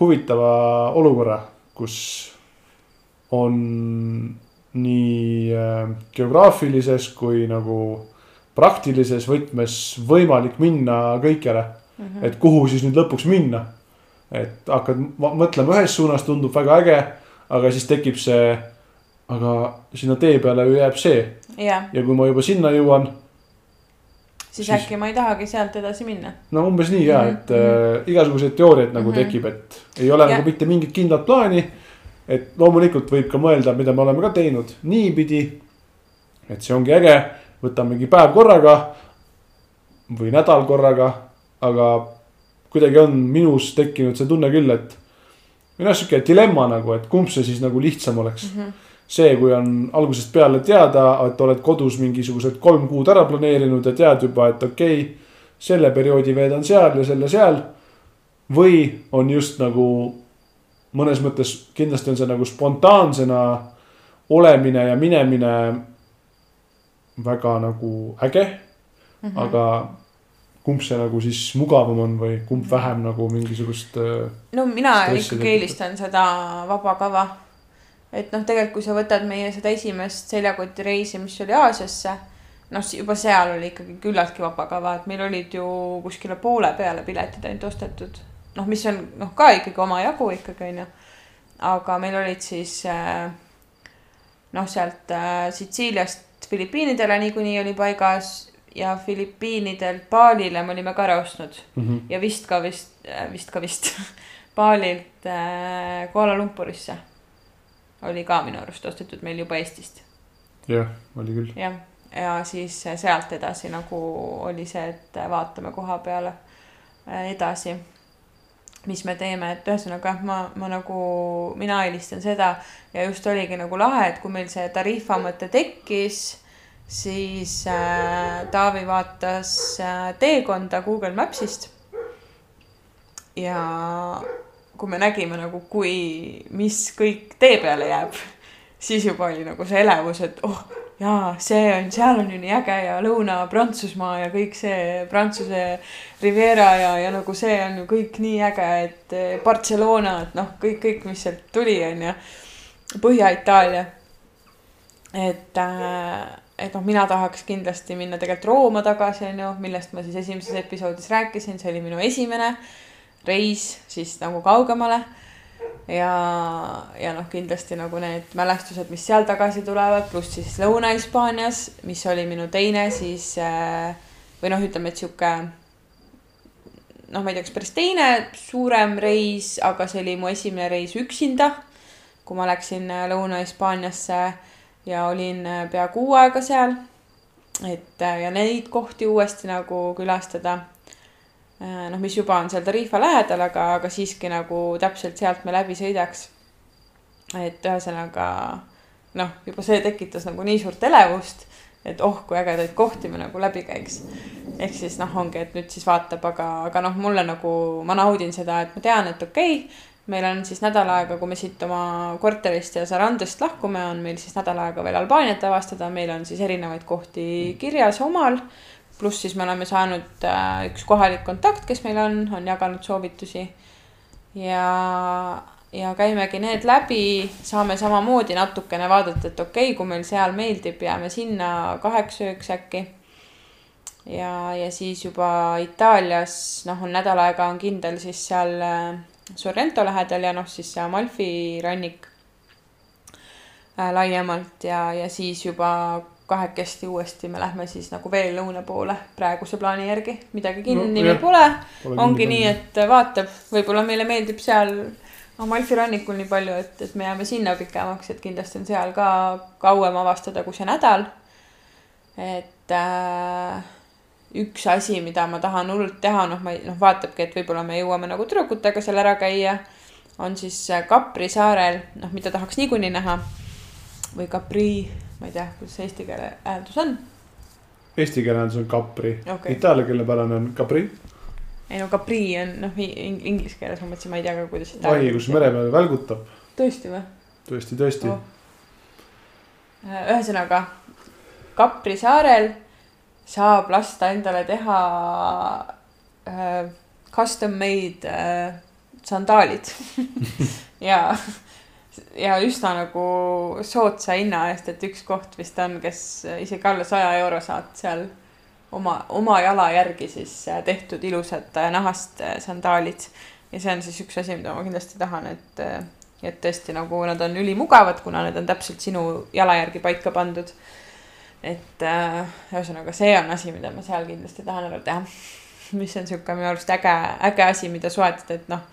huvitava olukorra, kus on nii äh, geograafilises kui nagu praktilises võtmes võimalik minna kõikjale. Mhm. et kuhu siis nüüd lõpuks minna. et hakkad ma- mõtlema ühes suunas, tundub väga äge, aga siis tekib see, aga sinna tee peale ju jääb see jah, ja kui ma juba sinna jõuan, siis äkki ma ei tahagi sealt edasi minna. no umbes nii ja, et Mhm, äh, igasuguseid teooriaid nagu Mhm. tekib, et ei ole Ja- nagu mitte mingit kindlat plaani. et loomulikult võib ka mõelda, mida me oleme ka teinud niipidi, et see ongi äge, võtamegi päev korraga või nädal korraga, aga kuidagi on minus tekkinud see tunne küll, et minu arust sihuke dilemma nagu, et kumb see siis nagu lihtsam oleks Mhm. see, kui on algusest peale teada, et oled kodus mingisugused kolm kuud ära planeerinud ja tead juba, et okei okay,, selle perioodi veedan seal ja selle seal. või on just nagu mõnes mõttes kindlasti on see nagu spontaansena olemine ja minemine väga nagu äge, Mhm. aga kumb see nagu siis mugavam on või kumb vähem nagu mingisugust äh, no mina ikkagi eelistan seda vaba kava. et noh, tegelikult kui sa võtad meie seda esimest seljakotireisi, mis oli Aasiasse, noh, juba seal oli ikkagi küllaltki vaba kava, et meil olid ju kuskile poole peale piletid ainult ostetud. noh, mis on noh, ka ikkagi omajagu ikkagi onju. aga meil olid siis äh, noh, sealt äh, Sitsiiliast Filipiinidele niikuinii oli paigas ja Filipiinidelt Balile me olime ka ära ostnud mm. -hmm. ja vist ka vist, vist ka vist Balilt äh, Kuala Lumpurisse oli ka minu arust ostetud meil juba Eestist, jah, oli küll. jah. ja siis sealt edasi nagu oli see, et vaatame koha peale äh, edasi, mis me teeme, et ühesõnaga ma, ma nagu, mina eelistan seda ja just oligi nagu lahe, et kui meil see Tarifa mõte tekkis, siis äh, Taavi vaatas äh, teekonda Google Mapsist. ja kui me nägime nagu, kui, mis kõik tee peale jääb, siis juba oli nagu see elevus, et oh jaa, see on, seal on ju nii äge ja Lõuna-Prantsusmaa ja kõik see Prantsuse Riviera ja, ja nagu see on ju kõik nii äge, et eh, Barcelona, et noh, kõik, kõik, mis sealt tuli, on ju. Põhja-Itaalia. et äh,, et noh, mina tahaks kindlasti minna tegelikult Rooma tagasi, on ju, millest ma siis esimeses episoodis rääkisin, see oli minu esimene reis siis nagu kaugemale. ja, ja noh, kindlasti nagu need mälestused, mis seal tagasi tulevad, pluss siis Lõuna-Hispaanias, mis oli minu teine siis äh, või noh, ütleme, et sihuke noh, ma ei tea, kas päris teine suurem reis, aga see oli mu esimene reis üksinda. kui ma läksin äh, Lõuna-Hispaaniasse ja olin äh, pea kuu aega seal. et äh, ja neid kohti uuesti nagu külastada Äh, noh, mis juba on seal Tarifa lähedal, aga, aga siiski nagu täpselt sealt me läbi sõidaks. et ühesõnaga noh, juba see tekitas nagu nii suurt elevust, et oh, kui ägedaid kohti me nagu läbi käiks. ehk siis noh, ongi, et nüüd siis vaatab, aga, aga noh, mulle nagu, ma naudin seda, et ma tean, et okei okay,, meil on siis nädal aega, kui me siit oma korterist ja Sarandest lahkume, on meil siis nädal aega veel Albaaniat avastada, meil on siis erinevaid kohti kirjas omal pluss siis me oleme saanud äh, üks kohalik kontakt, kes meil on, on jaganud soovitusi. ja, ja käimegi need läbi, saame samamoodi natukene vaadata, et okei okay,, kui meil seal meeldib, jääme sinna kaheks ööks äkki. ja, ja siis juba Itaalias, noh, on nädal aega on kindel siis seal äh, Sorrento lähedal ja noh, siis see Amalfi rannik äh, laiemalt ja, ja siis juba kahekesti uuesti me lähme siis nagu veel lõuna poole praeguse plaani järgi, midagi kinni No, jah. pole. ongi nii, et vaatab, võib-olla meile meeldib seal Amalfi rannikul nii palju, et, et me jääme sinna pikemaks, et kindlasti on seal ka kauem avastada kui see nädal. et äh, üks asi, mida ma tahan hullult teha, noh, ma ei, noh, vaatabki, et võib-olla me jõuame nagu tüdrukutega seal ära käia, on siis äh, Kapri saarel, noh, mida tahaks niikuinii näha või Capri, ma ei tea, kuidas see eesti keele hääldus on. Eesti keeles on Capri okay., itaalia keele pärane on Capri, ei no Capri on noh, inglise keeles ma mõtlesin, ma ei tea ka, kuidas. vahi, kus mere peal välgutab, tõesti või? tõesti, tõesti Oh. ühesõnaga, Kapri saarel saab lasta endale teha äh, custom made äh, sandaalid ja, ja üsna nagu soodsa hinna eest, et üks koht vist on, kes isegi alla saja euro saad seal oma, oma jala järgi siis äh, tehtud ilusad äh, nahast äh, sandaalid. ja see on siis üks asi, mida ma kindlasti tahan, et, et tõesti nagu nad on ülimugavad, kuna need on täpselt sinu jala järgi paika pandud. Et äh, ühesõnaga, see on asi, mida ma seal kindlasti tahan ära teha. mis on sihuke minu arust äge, äge asi, mida soetada, et noh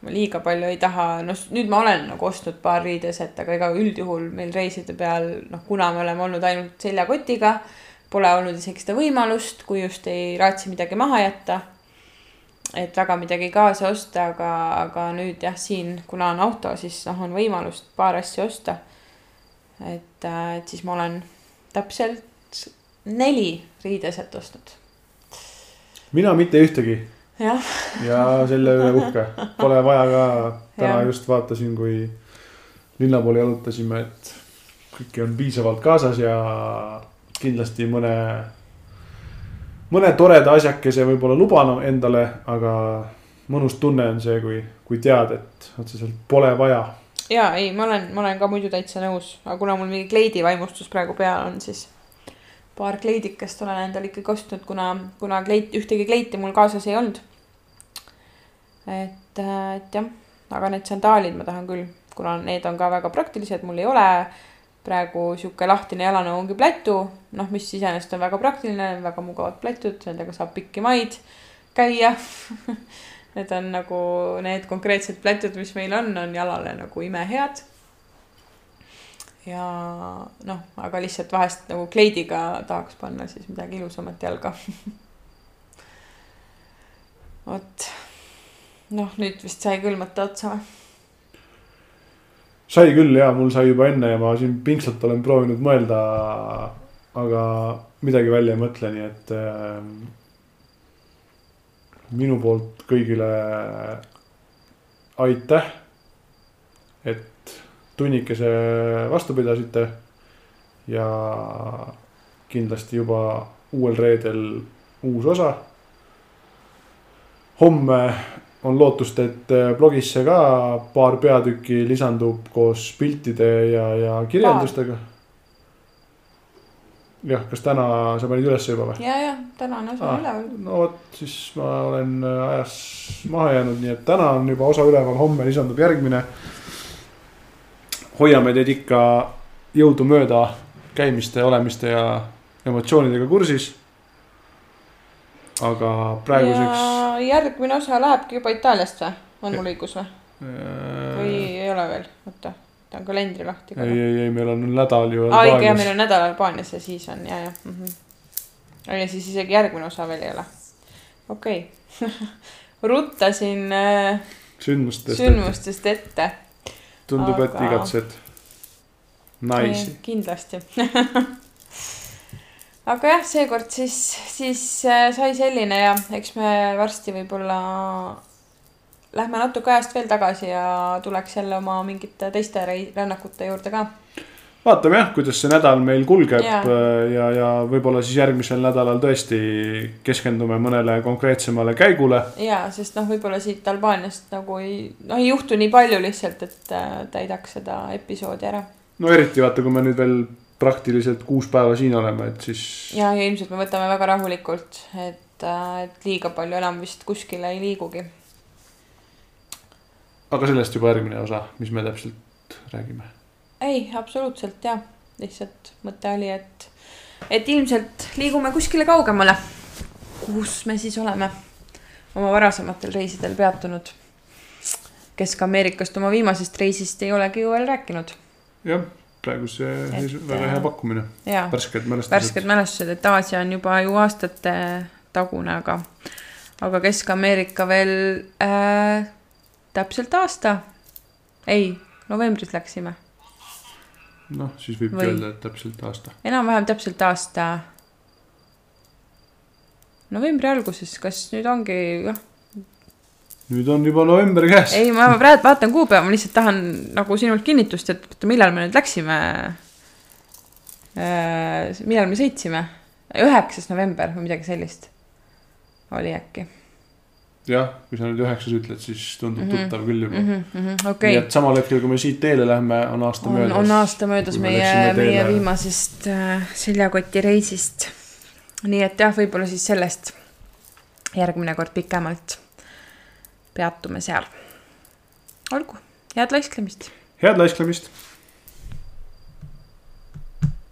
ma liiga palju ei taha, noh nüüd ma olen nagu ostnud paar riideset, aga ega üldjuhul meil reiside peal, noh, kuna me oleme olnud ainult seljakotiga, pole olnud isegi seda võimalust, kui just ei raatsi midagi maha jätta. et väga midagi kaasa osta, aga, aga nüüd jah, siin, kuna on auto, siis noh, on võimalust paar asja osta. et, et siis ma olen täpselt neli riideset ostnud. mina mitte ühtegi ja selle üle uhke, pole vaja ka, täna ja. just vaatasin, kui linna poole jalutasime, et kõike on piisavalt kaasas ja kindlasti mõne, mõne toreda asjakese võib-olla luban endale, aga mõnus tunne on see, kui, kui tead, et otseselt pole vaja. Ja ei, ma olen, ma olen ka muidu täitsa nõus, aga kuna mul mingi kleidivaimustus praegu peal on, siis paar kleidikest olen endale ikkagi ostnud, kuna, kuna kleit, ühtegi kleiti mul kaasas ei olnud. Et, äh, et jah, aga need sandaalid ma tahan küll, kuna need on ka väga praktilised, mul ei ole praegu sihuke lahtine jalanõu ongi plätu, noh, mis iseenesest on väga praktiline, väga mugavad plätud, nendega saab pikki maid käia Need on nagu need konkreetsed plätud, mis meil on, on jalale nagu imehead. ja noh, aga lihtsalt vahest nagu kleidiga tahaks panna siis midagi ilusamat jalga vot noh, nüüd vist sai küll mõte otsa või? sai küll ja mul sai juba enne ja ma siin pingsalt olen proovinud mõelda. aga midagi välja ei mõtle, nii et äh, minu poolt kõigile aitäh. et tunnikese vastu pidasite ja kindlasti juba uuel reedel uus osa. homme on lootust, et blogisse ka paar peatükki lisandub koos piltide ja, ja kirjeldustega. Jah, kas täna sa panid üles juba või? ja, ja täna on osa ah, üleval. no vot, siis ma olen äh, ajas maha jäänud, nii et täna on juba osa üleval, homme lisandub järgmine. hoiame teid ikka jõudumööda käimiste, olemiste ja emotsioonidega kursis aga praeguseks. järgmine osa lähebki juba Itaaliast või, on mul õigus või? või ei ole veel, oota, ta on kalendri lahti. ei, ei, ei, meil on nädal ju. aa, õige, meil on nädal Albaanias ja siis on ja, ja mm. -hmm. ja siis isegi järgmine osa veel ei ole. okei okay. ruttasin äh, sündmustest, sündmustest ette, ette.. tundub aga..., et igatsed naisi. kindlasti aga jah, seekord siis, siis äh, sai selline ja eks me varsti võib-olla lähme natuke ajast veel tagasi ja tuleks jälle oma mingite teiste rännakute juurde ka. vaatame jah, kuidas see nädal meil kulgeb ja, ja, ja võib-olla siis järgmisel nädalal tõesti keskendume mõnele konkreetsemale käigule. ja, sest noh, võib-olla siit Albaaniast nagu ei, noh, ei juhtu nii palju lihtsalt, et äh, täidaks seda episoodi ära. no eriti vaata, kui me nüüd veel praktiliselt kuus päeva siin oleme, et siis. ja, ja ilmselt me võtame väga rahulikult, et, äh, et liiga palju enam vist kuskile ei liigugi. Aga sellest juba järgmine osa, mis me täpselt räägime? ei, absoluutselt jah, lihtsalt mõte oli, et, et ilmselt liigume kuskile kaugemale. kus me siis oleme oma varasematel reisidel peatunud. Kesk-Ameerikast oma viimasest reisist ei olegi ju veel rääkinud. jah praegu see et, väga hea pakkumine. värsked mälestused. värsked mälestused, et Aasia on juba ju aastate tagune, aga, aga Kesk-Ameerika veel äh, täpselt aasta. ei, novembris läksime. noh, siis võibki Või... öelda, et täpselt aasta. enam-vähem täpselt aasta. novembri alguses, kas nüüd ongi, jah nüüd on juba november käes. ei, ma praegu vaatan kuupäeva, ma lihtsalt tahan nagu sinult kinnitust, et millal me nüüd läksime äh,. millal me sõitsime, üheksas november või midagi sellist oli äkki. Jah, kui sa nüüd üheksas ütled, siis tundub mm -hmm. tuttav küll juba mm. -hmm, okay. nii et samal hetkel, kui me siit teele lähme, on aasta on, möödas. on aasta möödas meie, meie viimasest äh, seljakotireisist. nii et jah, võib-olla siis sellest järgmine kord pikemalt peatume seal. olgu head laisklemist head laisklemist